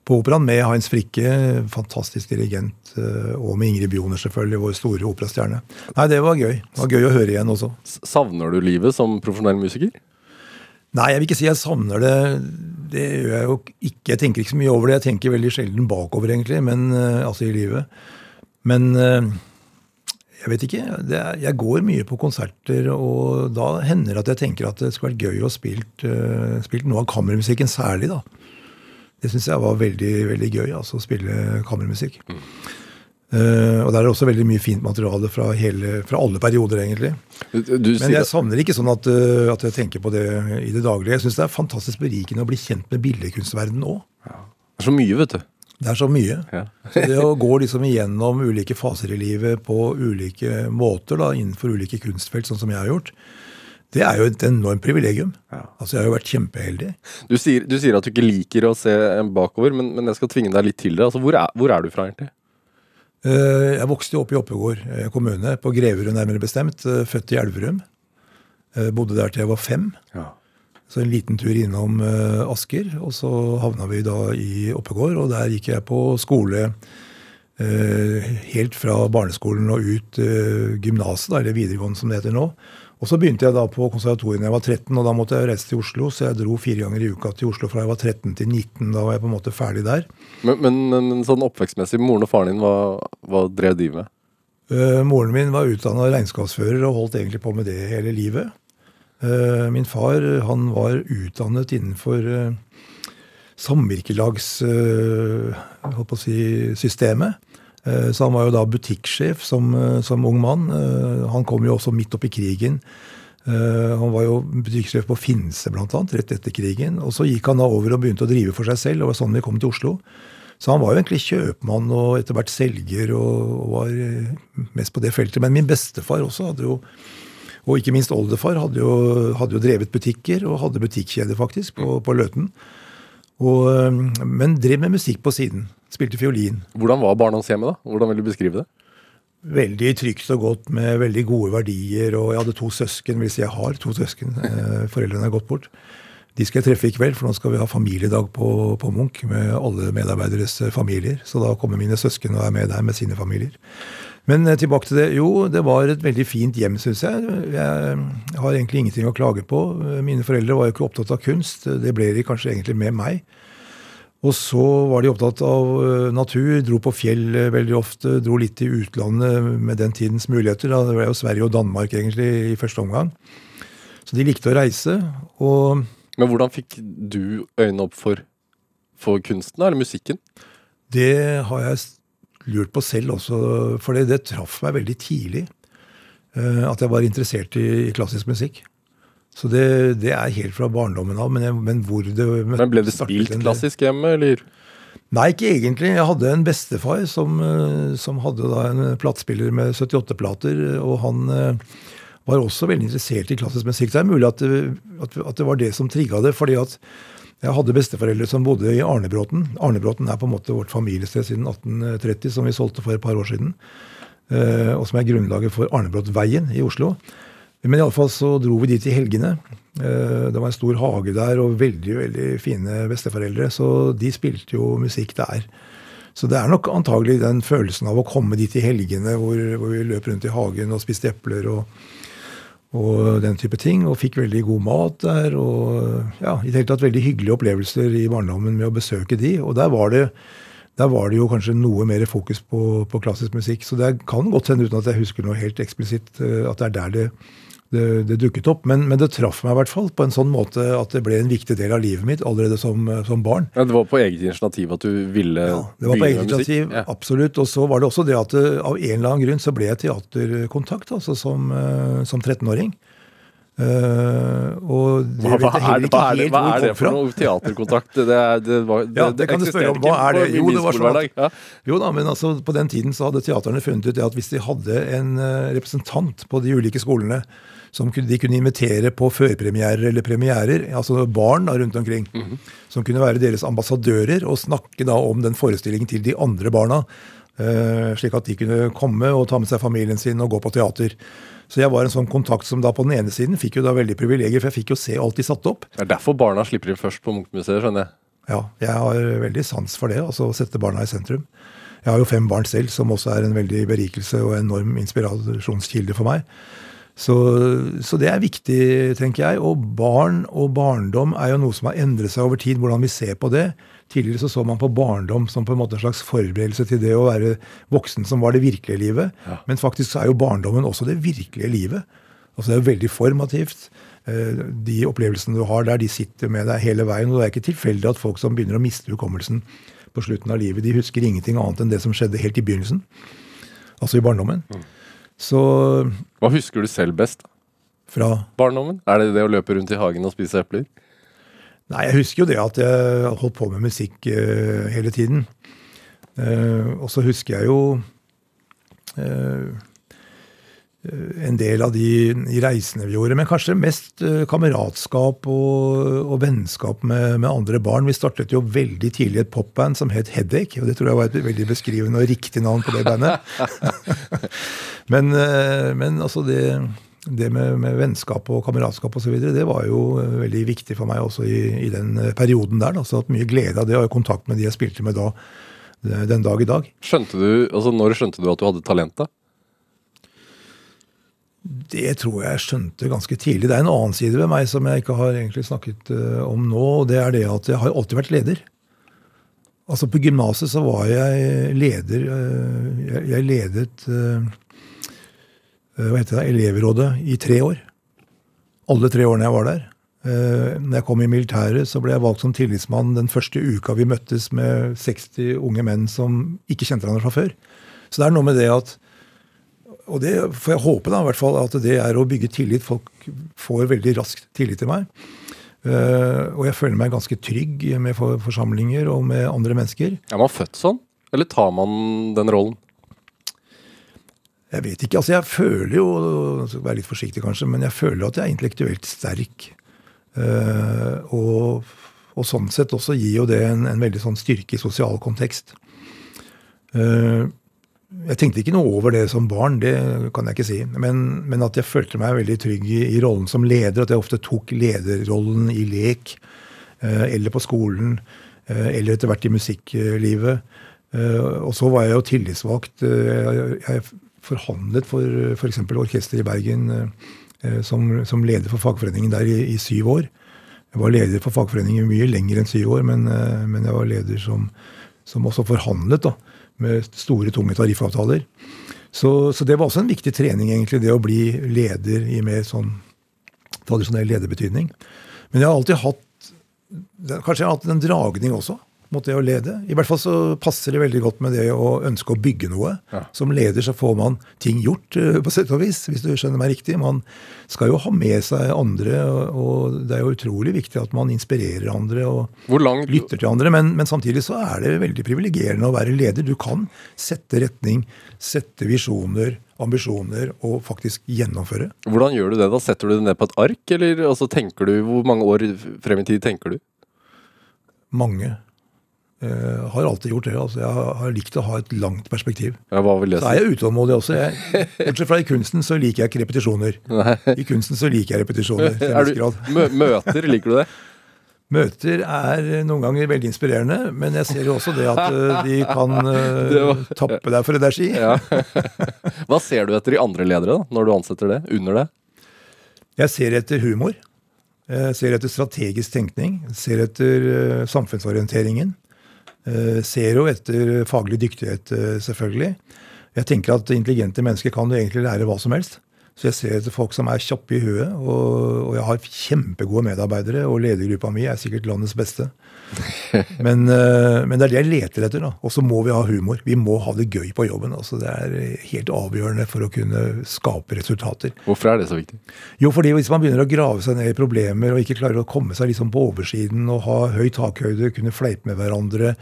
på operaen med Heinz Frikke, fantastisk dirigent, eh, og med Ingrid Bjoner, selvfølgelig, vår store operastjerne. Nei, det var gøy. Det var gøy å høre igjen også. Savner du livet som profesjonell musiker? Nei, jeg vil ikke si jeg savner det. Det gjør jeg jo ikke. Jeg tenker ikke så mye over det. Jeg tenker veldig sjelden bakover, egentlig, men, eh, altså i livet. Men eh, jeg vet ikke. Er, jeg går mye på konserter, og da hender det at jeg tenker at det skulle vært gøy å spilt, uh, spilt noe av kammermusikken særlig, da. Det syns jeg var veldig, veldig gøy, altså å spille kammermusikk. Eh, og der er det også veldig mye fint materiale fra, hele, fra alle perioder, egentlig. Du, Men jeg savner ikke sånn at, uh, at jeg tenker på det i det daglige. Jeg syns det er fantastisk berikende å bli kjent med billedkunstverdenen òg. det er så mye, vet du. Det er så mye. Ja. Så det å gå liksom igjennom ulike faser i livet på ulike måter da, innenfor ulike kunstfelt, sånn som jeg har gjort, det er jo et enormt privilegium. Altså, Jeg har jo vært kjempeheldig. Du sier, du sier at du ikke liker å se bakover, men, men jeg skal tvinge deg litt til det. Altså, hvor, er, hvor er du fra, egentlig? Eh, Jeg vokste opp i Oppegård eh, kommune, på Greverud nærmere bestemt. eh, Født i Elverum. Jeg Bodde der til jeg var fem. Så en liten tur innom eh, Asker, og så havna vi da i Oppegård. Og der gikk jeg på skole eh, helt fra barneskolen og ut uh, gymnaset, eller videregående som det heter nå. Og så begynte jeg da på konservatoriet da jeg var 13, og da måtte jeg reise til Oslo. Så jeg dro fire ganger i uka til Oslo fra jeg var 13 til 19. Da var jeg på en måte ferdig der. Men, men, men sånn oppvekstmessig, moren og faren din, hva, hva drev de med? Uh, moren min var utdanna regnskapsfører og holdt egentlig på med det hele livet. Eh, min far han var utdannet innenfor samvirkelagssystemet. eh, holdt på å si, systemet. Eh, så han var jo da butikksjef som, som ung mann. Han kom jo også midt oppi krigen. Han var jo butikksjef på Finse blant annet, rett etter krigen. Og så gikk han da over og begynte å drive for seg selv. og det var sånn vi kom til Oslo. Så han var jo egentlig kjøpmann og etter hvert selger og, var mest på det feltet. Men min bestefar også hadde jo og ikke minst oldefar hadde jo, hadde jo drevet butikker, og hadde butikkjede faktisk, på, på Løten. Og, men drev med musikk på siden. Spilte fiolin. Hvordan var barndomshjemmet, da? Hvordan vil du beskrive det? Veldig trygt og godt med veldig gode verdier. Og jeg hadde to søsken, vil si jeg har to søsken. Eh, foreldrene er gått bort. De skal jeg treffe i kveld, for nå skal vi ha familiedag på, på Munch med alle medarbeideres eh, familier. Så da kommer mine søsken og er med der med sine familier. Men eh, tilbake til det. Jo, det var et veldig fint hjem, syns jeg. Jeg har egentlig ingenting å klage på. Mine foreldre var jo ikke opptatt av kunst. Det ble de kanskje egentlig med meg. Og så var de opptatt av eh, natur, dro på fjell eh, veldig ofte, dro litt i utlandet med den tidens muligheter. Da. Det var jo Sverige og Danmark egentlig i første omgang. Så de likte å reise. Og Men hvordan fikk du øynene opp for, for kunsten, eller musikken? det har jeg lurt på selv også, for det, det traff meg veldig tidlig. eh, At jeg var interessert i, klassisk musikk. Så det, det er helt fra barndommen av. Men, jeg, men hvor det Men Ble det spilt klassisk hjemme, eller? Nei, ikke egentlig. Jeg hadde en bestefar som, eh, som hadde da en platespiller med 78-plater, og han eh, var også veldig interessert i klassisk musikk. Det er mulig at det, at, at det var det som trigga det. fordi at jeg hadde besteforeldre som bodde i Arnebråten. Arnebråten er på en måte vårt familiested siden 1830, som vi solgte for et par år siden. eh, Og som er grunnlaget for Arnebråtveien i Oslo. Men iallfall så dro vi dit i helgene. Eh, Det var en stor hage der og veldig veldig fine besteforeldre. Så de spilte jo musikk der. Så det er nok antagelig den følelsen av å komme dit i helgene hvor, hvor vi løp rundt i hagen og spiste epler og, og den type ting. Og fikk veldig god mat der. Og ja, i det hele tatt veldig hyggelige opplevelser i barndommen med å besøke de. Og der var det, der var det jo kanskje noe mer fokus på, på klassisk musikk. Så det kan godt hende, uten at jeg husker noe helt eksplisitt, eh, at det er der det, det, det dukket opp. Men, men det traff meg i hvert fall på en sånn måte at det ble en viktig del av livet mitt allerede som, som barn. Ja, det var på eget initiativ at du ville Ja, det var på eget initiativ, Ja. absolutt. Og så var det også det at det, av en eller annen grunn så ble jeg teaterkontakt altså som, eh, som 13-åring. Uh, og det Hva, hva, er, det- hva, er hva er det det for noe teaterkontakt? Det, er, det, var, det, Ja, det kan du spørre om. Hva er det? Jo, det var sånn at, Ja. Jo da, men altså, på den tiden så hadde teaterne funnet ut det at hvis de hadde en eh, representant på de ulike skolene som de kunne invitere på førpremierer eller premierer, altså barn da rundt omkring, som kunne være deres ambassadører og snakke da om den forestillingen til de andre barna, eh, slik at de kunne komme og ta med seg familien sin og gå på teater. Så jeg var en sånn kontakt som da på den ene siden fikk jo da veldig privilegier, for jeg fikk jo se alt de satte opp. Det er derfor barna slipper inn først på Munchmuseet, skjønner jeg. Ja, jeg har veldig sans for det, altså å sette barna i sentrum. Jeg har jo fem barn selv, som også er en veldig berikelse og enorm inspirasjonskilde for meg. Så, så det er viktig, tenker jeg. Og barn og barndom er jo noe som har endret seg over tid, hvordan vi ser på det. Tidligere så så man på barndom som på en måte en slags forberedelse til det å være voksen som var det virkelige livet. Men faktisk så er jo barndommen også det virkelige livet. Altså Det er jo veldig formativt. Eh, De opplevelsene du har der, de sitter med deg hele veien. Og det er ikke tilfeldig at folk som begynner å miste hukommelsen på slutten av livet, de husker ingenting annet enn det som skjedde helt i begynnelsen. Altså i barndommen. Så Hva husker du selv best? fra Barndommen? Er det det å løpe rundt i hagen og spise epler? Nei, jeg husker jo det at jeg holdt på med musikk uh, hele tiden. Uh, og så husker jeg jo eh, en del av de, reisene vi gjorde, men kanskje mest eh, kameratskap og, og vennskap med, med andre barn. Vi startet jo veldig tidlig et popband som het Headache, og det tror jeg var et veldig beskrivende og riktig navn på det bandet. men, eh, men altså det, det med, med vennskap og kameratskap osv., det var jo eh, veldig viktig for meg også i, i den eh, perioden der. Da. Så hatt mye glede av det, og kontakt med de jeg spilte med da, eh, den dag i dag. Skjønte du, altså Når skjønte du at du hadde talent? da? Det tror jeg jeg skjønte ganske tidlig. Det er en annen side ved meg som jeg ikke har egentlig snakket eh, om nå, og det er det at jeg har alltid vært leder. Altså På gymnaset så var jeg leder eh, Jeg, ledet eh, hva heter det, elevrådet i tre år. Alle tre årene jeg var der. Når jeg kom i militæret, så ble jeg valgt som tillitsmann den første uka vi møttes med 60 unge menn som ikke kjente hverandre fra før. Så det er noe med det at og det får jeg håpe da, i hvert fall, at det er å bygge tillit. Folk får veldig raskt tillit til meg. Uh, og jeg føler meg ganske trygg med for forsamlinger og med andre mennesker. Er man født sånn, eller tar man den rollen? Jeg vet ikke, altså jeg føler jo, jeg skal være litt forsiktig kanskje, men jeg føler at jeg er intellektuelt sterk. Uh, og, og sånn sett også gir jo det en, en veldig sånn styrke i sosial kontekst. Eh, jeg tenkte ikke noe over det som barn, det kan jeg ikke si. Men, men at jeg følte meg veldig trygg i, i rollen som leder. At jeg ofte tok lederrollen i lek, eh, eller på skolen, eh, eller etter hvert i musikklivet. Eh, og så var jeg jo tillitsvalgt. Jeg, forhandlet for f.eks. For orkesteret i Bergen som, som, leder for fagforeningen der i, i, syv år. Jeg var leder for fagforeningen mye lenger enn syv år, men, men jeg var leder som, som også forhandlet. da med store, tunge tariffavtaler. Så, så, det var også en viktig trening, egentlig, det å bli leder i mer sånn tradisjonell lederbetydning. Men jeg har alltid hatt Kanskje jeg har hatt en dragning også mot det å lede. I hvert fall så passer det veldig godt med det å ønske å bygge noe. Ja. Som leder så får man ting gjort, eh, på sett og vis, hvis du skjønner meg riktig. Man skal jo ha med seg andre, og, det er jo utrolig viktig at man inspirerer andre. og langt lytter til andre, men, men, samtidig så er det veldig privilegerende å være leder. Du kan sette retning, sette visjoner, ambisjoner og faktisk gjennomføre. Hvordan gjør du det? da? Setter du det ned på et ark, eller altså, tenker du, hvor mange år frem i tid tenker du? Mange. Uh, har alltid gjort det. altså Jeg har, har likt å ha et langt perspektiv. Ja, hva vil det Så er jeg utålmodig også. Jeg, bortsett fra i kunsten så liker jeg ikke repetisjoner. Nei. I kunsten så liker jeg repetisjoner. Er du, mø møter, liker du det? Møter er noen ganger veldig inspirerende, men jeg ser jo også det at uh, de kan uh, var- tappe deg for energi. Ja. Hva ser du etter i andre ledere, da, når du ansetter det? Under det? Jeg ser etter humor. Jeg ser etter strategisk tenkning. Ser etter samfunnsorienteringen. Uh, ser jo etter faglig dyktighet, uh, selvfølgelig. Jeg tenker at intelligente mennesker kan jo egentlig lære hva som helst. Så jeg ser etter folk som er kjappe i huet, og, og jeg har kjempegode medarbeidere, og ledergruppa mi er sikkert landets beste. Men, eh, men, det er det jeg leter etter. da. Og så må vi ha humor. Vi må ha det gøy på jobben. altså Det er helt avgjørende for å kunne skape resultater. Hvorfor er det så viktig? Jo, fordi hvis man begynner å grave seg ned i problemer og ikke klarer å komme seg liksom på oversiden og ha høy takhøyde, kunne fleipe med hverandre,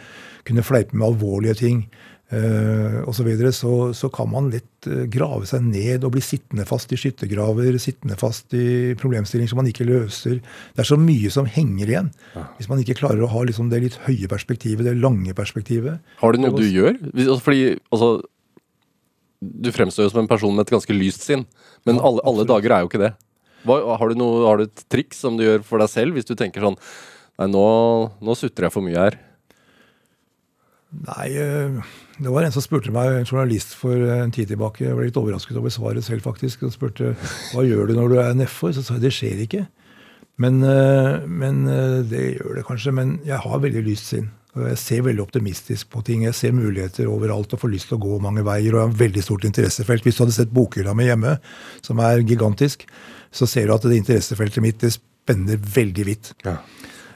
kunne fleipe med alvorlige ting, Uh, og så, videre, så, så kan man lett uh, grave seg ned og bli sittende fast i skyttergraver, sittende fast i problemstillinger som man ikke løser. Det er så mye som henger igjen. Hvis man ikke klarer å ha liksom, det litt høye perspektivet, det lange perspektivet. Har du noe du gjør? Altså, fordi altså, Du fremstår jo som en person med et ganske lyst sinn, men ja, alle, alle, dager er jo ikke det. Hva, har, du noe, har, du et triks som du gjør for deg selv, hvis du tenker sånn Nei, nå, nå sutrer jeg for mye her. Nei, uh det var en som spurte meg, en journalist for en tid tilbake. Jeg ble litt overrasket over svaret selv, faktisk. og spurte hva gjør du når du er nedfor. Så sa jeg det skjer ikke. Men, eh, men, eh, det gjør det kanskje. Men jeg har veldig lyst sinn. Og jeg ser veldig optimistisk på ting. Jeg ser muligheter overalt og får lyst til å gå mange veier. Og jeg har veldig stort interessefelt. Hvis du hadde sett bokhylla mi hjemme, som er gigantisk, så ser du at det interessefeltet mitt det spenner veldig vidt. Ja.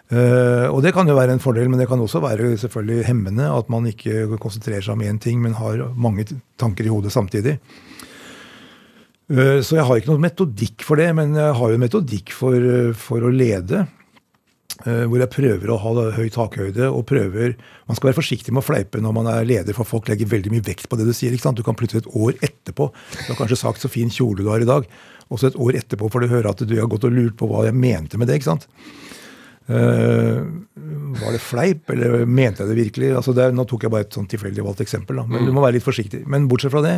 Uh, og det kan jo være en fordel, men det kan også være selvfølgelig hemmende at man ikke konsentrerer seg om én ting, men har mange tanker i hodet samtidig. Uh, så jeg har ikke noen metodikk for det, men jeg har jo en metodikk for, for å lede. Uh, hvor jeg prøver å ha høy takhøyde og prøver Man skal være forsiktig med å fleipe når man er leder, for folk legger veldig mye vekt på det du sier. ikke sant? Du kan plutselig et år etterpå Du har kanskje sagt så fin kjole du har i dag, Også et år etterpå får du høre at du har gått og lurt på hva jeg mente med det. ikke sant? Uh, var det fleip, eller mente jeg det virkelig? Altså det, nå tok jeg bare et sånn tilfeldig valgt eksempel. Da. Men mm. du må være litt forsiktig. Men bortsett fra det,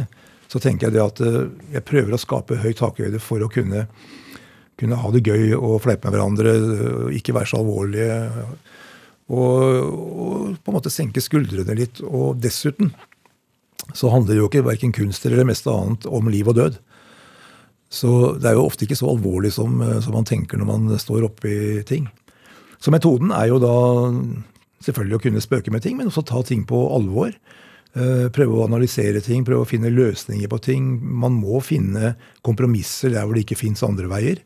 så tenker jeg det at uh, jeg prøver å skape høy takhøyde for å kunne, kunne, ha det gøy og fleipe med hverandre, uh, ikke være så alvorlige. Og, og, på en måte senke skuldrene litt. Og dessuten så handler det jo ikke verken kunst eller det meste annet om liv og død. Så det er jo ofte ikke så alvorlig som, som man tenker når man står oppi ting. Så metoden er jo da selvfølgelig å kunne spøke med ting, men også ta ting på alvor. Eh, prøve å analysere ting, prøve å finne løsninger på ting. Man må finne kompromisser der hvor det ikke fins andre veier.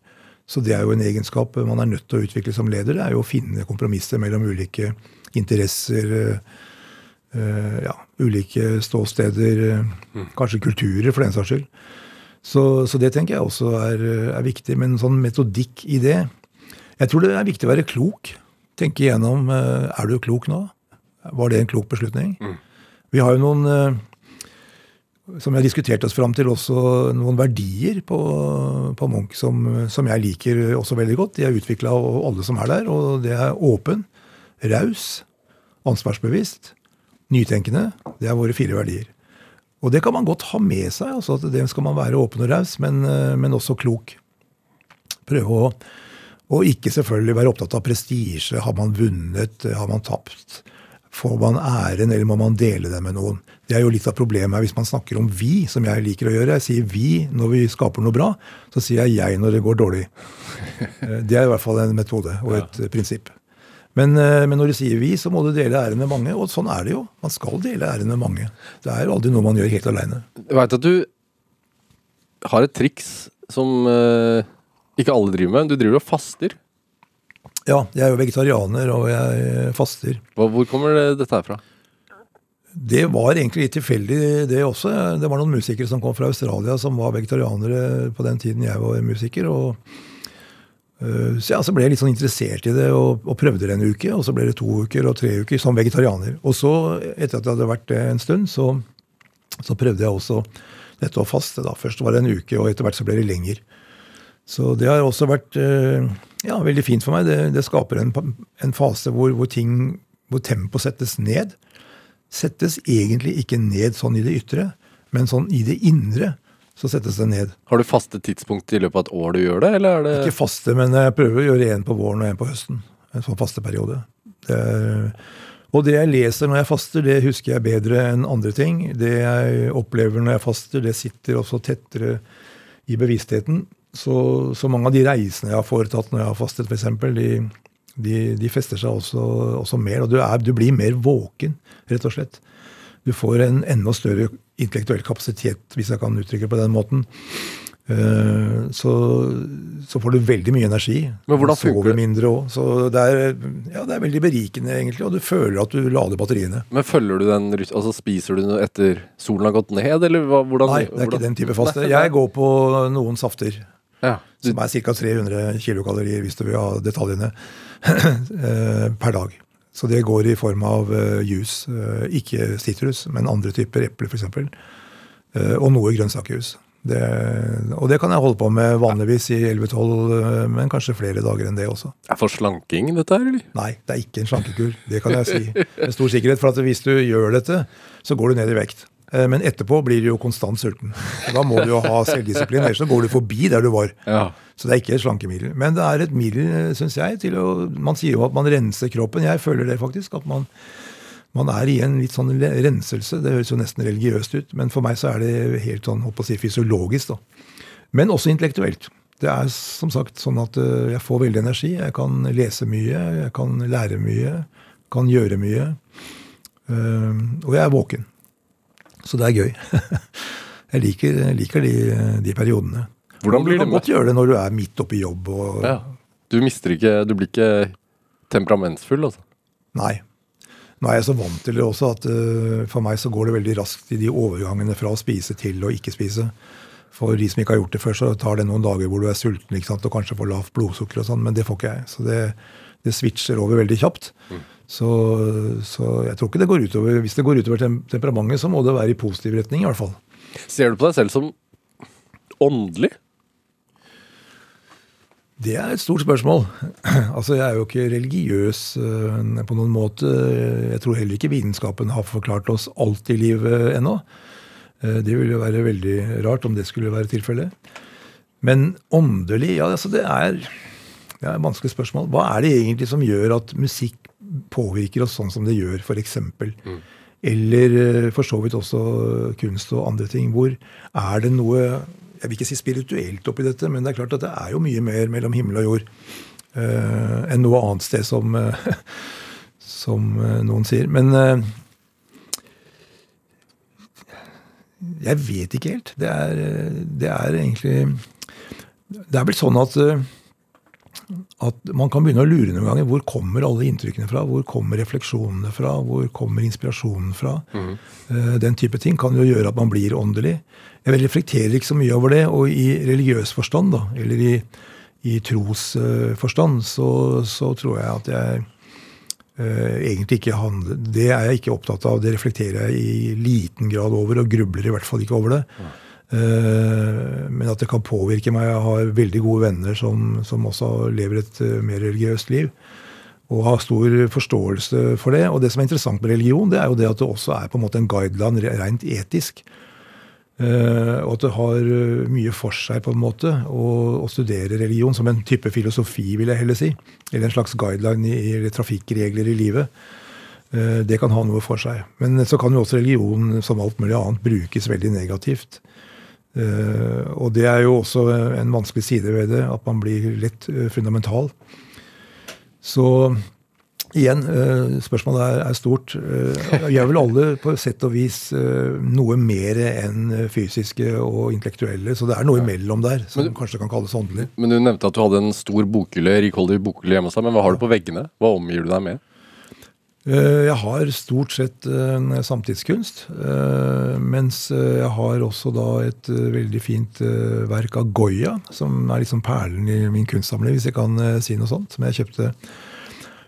Så det er jo en egenskap man er nødt til å utvikle som leder. Det er jo å finne kompromisser mellom ulike interesser, eh, ja, ulike ståsteder, kanskje kulturer, for den saks skyld. Så, så, det tenker jeg også er, er viktig. Men sånn metodikk i det jeg tror det er viktig å være klok. Tenke igjennom eh, er du klok nå. Var det en klok beslutning? Mm. Vi har jo noen eh, som vi har diskutert oss fram til, også noen verdier på, på Munch som, som, jeg liker også veldig godt. De er utvikla av alle som er der. Og det er åpen, raus, ansvarsbevisst, nytenkende. Det er våre fire verdier. Og det kan man godt ha med seg. altså at Det skal man være åpen og raus, men, eh, men også klok. Prøve å og ikke selvfølgelig være opptatt av prestisje. Har man vunnet? Har man tapt? Får man æren, eller må man dele det med noen? Det er jo litt av problemet hvis man snakker om vi, som jeg liker å gjøre. Jeg sier vi når vi skaper noe bra, så sier jeg jeg når det går dårlig. Eh, det er i hvert fall en metode og et ja. prinsipp. Men, eh, men, når du sier vi, så må du dele æren med mange. Og sånn er det jo. Man skal dele æren med mange. Det er jo aldri noe man gjør helt aleine. Jeg veit at du har et triks som uh ikke alle driver med. Du driver og faster. Ja, jeg er jo vegetarianer, og jeg faster. Hvor kommer dette her fra? Det var egentlig litt tilfeldig, det også. Det var noen musikere som kom fra Australia, som var vegetarianere på den tiden jeg var musiker. og uh, så, så ble jeg litt sånn interessert i det og, og, prøvde det en uke. Og så ble det to uker og tre uker som vegetarianer. Og så, etter at det hadde vært det en stund, så, så prøvde jeg også dette å faste. da. Først var det en uke, og etter hvert så ble det lenger. Så det har også vært eh, ja, veldig fint for meg. Det, det skaper en, en, fase hvor, hvor, ting, hvor tempo settes ned. Settes egentlig ikke ned sånn i det ytre, men sånn i det indre så settes det ned. Har du faste tidspunkt i løpet av et år du gjør det? eller er det... Ikke faste, men jeg prøver å gjøre en på våren og en på høsten. En sånn fasteperiode. Det, og det jeg leser når jeg faster, det husker jeg bedre enn andre ting. Det jeg opplever når jeg faster, det sitter også tettere i bevisstheten. Så, så, mange av de reisene jeg har foretatt når jeg har fastet, f.eks., de, de, de fester seg også, også mer. Og du, er, du, blir mer våken, rett og slett. Du får en enda større intellektuell kapasitet, hvis jeg kan uttrykke det på den måten. Eh, så, så får du veldig mye energi. Men hvordan funker sover mindre òg. Så det er, ja, det er veldig berikende, egentlig. Og du føler at du lader batteriene. Men følger du den Altså Spiser du noe etter solen har gått ned, eller hvordan Nei, det er ikke den type faste. Jeg går på noen safter. Ja, Som er ca. 300 kilokalorier, hvis du vil ha detaljene, eh, per dag. Så det går i form av eh, juice. eh, Ikke sitrus, men andre typer eple f.eks. Og noe grønnsakejus. Det, og det kan jeg holde på med vanligvis i 11-12, eh, men kanskje flere dager enn det også. er for slanking, dette her, eller? Nei, det er ikke en slankekur. Det kan jeg si med stor sikkerhet. For at hvis du gjør dette, så går du ned i vekt. Eh, Men etterpå blir du jo konstant sulten. Da må du jo ha selvdisiplin, ellers så går du forbi der du var. Ja. Så det er ikke et slankemiddel. Men det er et middel, syns jeg, til å Man sier jo at man renser kroppen. Jeg føler det faktisk. At man, man er i en litt sånn renselse. Det høres jo nesten religiøst ut, men for meg så er det helt sånn holdt å si, fysiologisk. da. Men også intellektuelt. Det er som sagt sånn at øh, jeg får veldig energi. Jeg kan lese mye, jeg kan lære mye, kan gjøre mye. Og jeg er våken. Så det er gøy. jeg liker, jeg liker de, de periodene. Hvordan blir du det kan med godt gjøre det når du er midt oppi jobb. Og, ja. Du mister ikke Du blir ikke temperamentsfull, altså? Nei. Nå er jeg så vant til det også at uh, for meg så går det veldig raskt i de overgangene fra å spise til å ikke spise. For de som ikke har gjort det før, så tar det noen dager hvor du er sulten ikke sant? og kanskje får lavt blodsukker og sånn, men det får ikke jeg. Så det, det switcher over veldig kjapt. Så, så jeg tror ikke det går utover Hvis det går utover tem temperamentet, så må det være i positiv retning, i hvert fall. Ser du på deg selv som åndelig? Det er et stort spørsmål. altså, Jeg er jo ikke religiøs øh, på noen måte. Jeg tror heller ikke vitenskapen har forklart oss alt i livet ennå. Eh, det ville jo være veldig rart om det skulle være tilfellet. Men åndelig Ja, altså det er, det er et vanskelig spørsmål. Hva er det egentlig som gjør at musikk påvirker oss sånn som det gjør, f.eks.? Eller eh, for så vidt også kunst og andre ting. Hvor er det noe Jeg vil ikke si spirituelt oppi dette, men det er klart at det er jo mye mer mellom himmel og jord uh, enn noe annet sted, som, uh, som noen sier. Men uh, jeg vet ikke helt. Det er, det er egentlig Det er vel sånn at at man kan begynne å lure noen ganger. Hvor kommer alle inntrykkene fra? Hvor kommer refleksjonene fra? Hvor kommer inspirasjonen fra? Mm. Den type ting kan jo gjøre at man blir åndelig. Jeg reflekterer ikke så mye over det. Og i religiøs forstand, da, eller i, i trosforstand, så, så tror jeg at jeg uh, egentlig ikke handler Det er jeg ikke opptatt av. Det reflekterer jeg i liten grad over, og grubler i hvert fall ikke over det. Eh, men at det kan påvirke meg. Jeg har veldig gode venner som, som også lever et eh, mer religiøst liv. Og har stor forståelse for det. Og det som er interessant med religion, det er jo det at det også er på en måte en guideline rent etisk. Eh, og at det har eh, mye for seg på en måte å, å studere religion som en type filosofi, vil jeg heller si. Eller en slags guideline i, i trafikkregler i livet. Eh, det kan ha noe for seg. Men så kan jo også religion, som alt mulig annet, brukes veldig negativt. Eh, og det er jo også en vanskelig side ved det, at man blir lett eh, fundamental. Så igjen, eh, spørsmålet er, er stort. Vi er vel alle på sett og vis noe mer enn fysiske og intellektuelle, så det er noe imellom der som kanskje kan kalles åndelig. Men Du nevnte at du hadde en stor bokhylle, rikholdig bokhylle hjemme hos deg. Men hva har du på veggene? Hva omgir du deg med? Eh, Jeg har stort sett eh, samtidskunst, eh, mens jeg har også da et veldig fint verk av Goya, som er liksom perlen i min kunstsamling, hvis jeg kan si noe sånt, som jeg kjøpte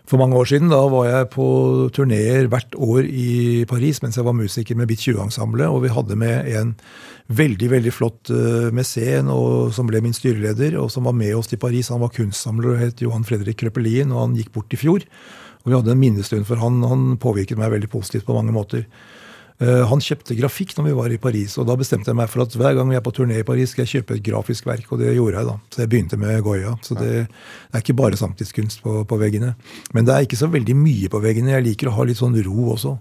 for mange år siden. Da var jeg på turneer hvert år i Paris mens jeg var musiker med Bit 20-ensemblet, og vi hadde med en veldig veldig flott mesen som ble min styreleder, og som var med oss til Paris. Han var kunstsamler og het Johan Fredrik Krøppelin, og han gikk bort i fjor. Og vi hadde en minnestund for han. Han påvirket meg veldig positivt på mange måter. Eh, han kjøpte grafikk når vi var i Paris, og da bestemte jeg meg for at hver gang vi er på turné i Paris, skal jeg kjøpe et grafisk verk, og det gjorde jeg da. Så jeg begynte med Goya. Så det, det er ikke bare samtidskunst på, på veggene. Men det er ikke så veldig mye på veggene. Jeg liker å ha litt sånn ro også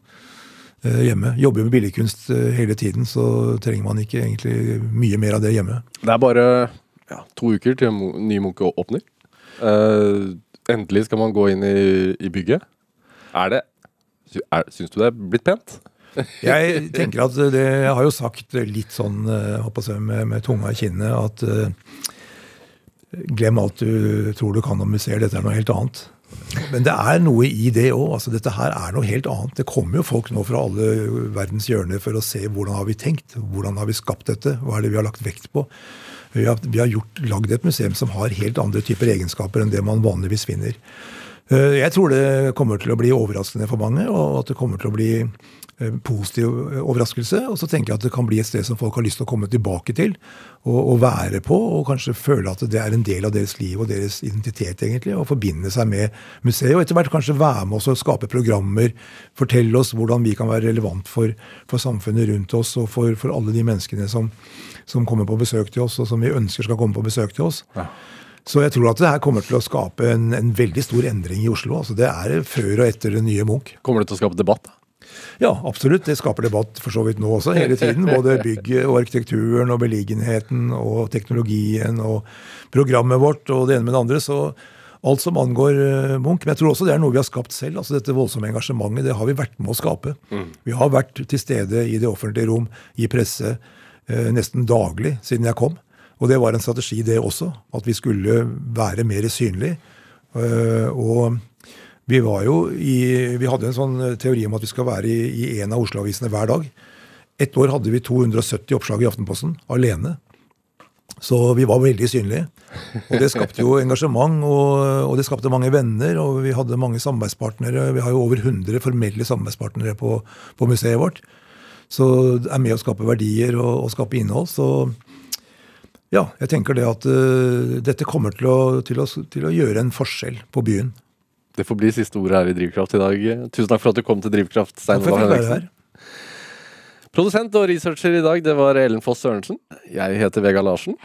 eh, hjemme. Jobber jo med billedkunst eh, hele tiden, så trenger man ikke egentlig mye mer av det hjemme. Det er bare ja, to uker til ny Munch åpner. Eh, endelig skal man gå inn i, i bygget. Er det er, Syns du det er blitt pent? Jeg tenker at det, jeg har jo sagt litt sånn håper jeg, med, med tunga i kinnet at uh, glem alt du tror du kan om museer, dette er noe helt annet. Men det er noe i det òg. Altså, dette her er noe helt annet. Det kommer jo folk nå fra alle verdens hjørner for å se hvordan har vi tenkt. Hvordan har vi skapt dette? Hva er det vi har lagt vekt på? Vi har, vi har gjort, lagd et museum som har helt andre typer egenskaper enn det man vanligvis finner. Eh, jeg tror det kommer til å bli overraskende for mange, og at det kommer til å bli Eh, positiv overraskelse. Og så tenker jeg at det kan bli et sted som folk har lyst til å komme tilbake til og, og, være på. Og kanskje føle at det er en del av deres liv og deres identitet, egentlig. Og forbinde seg med museet. Og etter hvert kanskje være med oss og skape programmer. Fortelle oss hvordan vi kan være relevant for, for samfunnet rundt oss og for, for alle de menneskene som, som, kommer på besøk til oss, og som vi ønsker skal komme på besøk til oss. Ja. Så jeg tror at det her kommer til å skape en, en veldig stor endring i Oslo. Altså det er før og etter det nye Munch. Kommer det til å skape debatt? da? Ja, absolutt. Det skaper debatt for så vidt nå også, hele tiden. Både bygget og arkitekturen og beliggenheten og teknologien og programmet vårt og det ene med det andre. Så alt som angår eh, Munch. Men jeg tror også det er noe vi har skapt selv. altså Dette voldsomme engasjementet det har vi vært med å skape. Mm. Vi har vært til stede i det offentlige rom, i presse, eh, nesten daglig siden jeg kom. Og det var en strategi, det også. At vi skulle være mer synlig. Eh, og vi, i, vi, hadde en sånn teori om at vi skal være i, én av Oslo-avisene hver dag. Et år hadde vi 270 oppslag i Aftenposten alene. Så vi var veldig synlige. Og det skapte jo engasjement, og, og, det skapte mange venner. Og vi hadde mange samarbeidspartnere. Vi har jo over 100 formelle samarbeidspartnere på, på museet vårt. Så det er med å skape verdier og, og skape innhold. Så ja, jeg tenker det at uh, dette kommer til å, til, å, til å gjøre en forskjell på byen. Det får bli siste ordet her i Drivkraft i dag. Tusen takk for at du kom til Drivkraft, Stein Olav Henriksen. Produsent og researcher i dag, det var Ellen Foss Sørensen. Jeg heter Vega Larsen.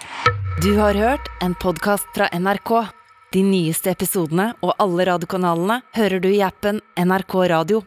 Du har hørt en podkast fra NRK. De nyeste episodene og alle radiokanalene hører du i appen NRK Radio.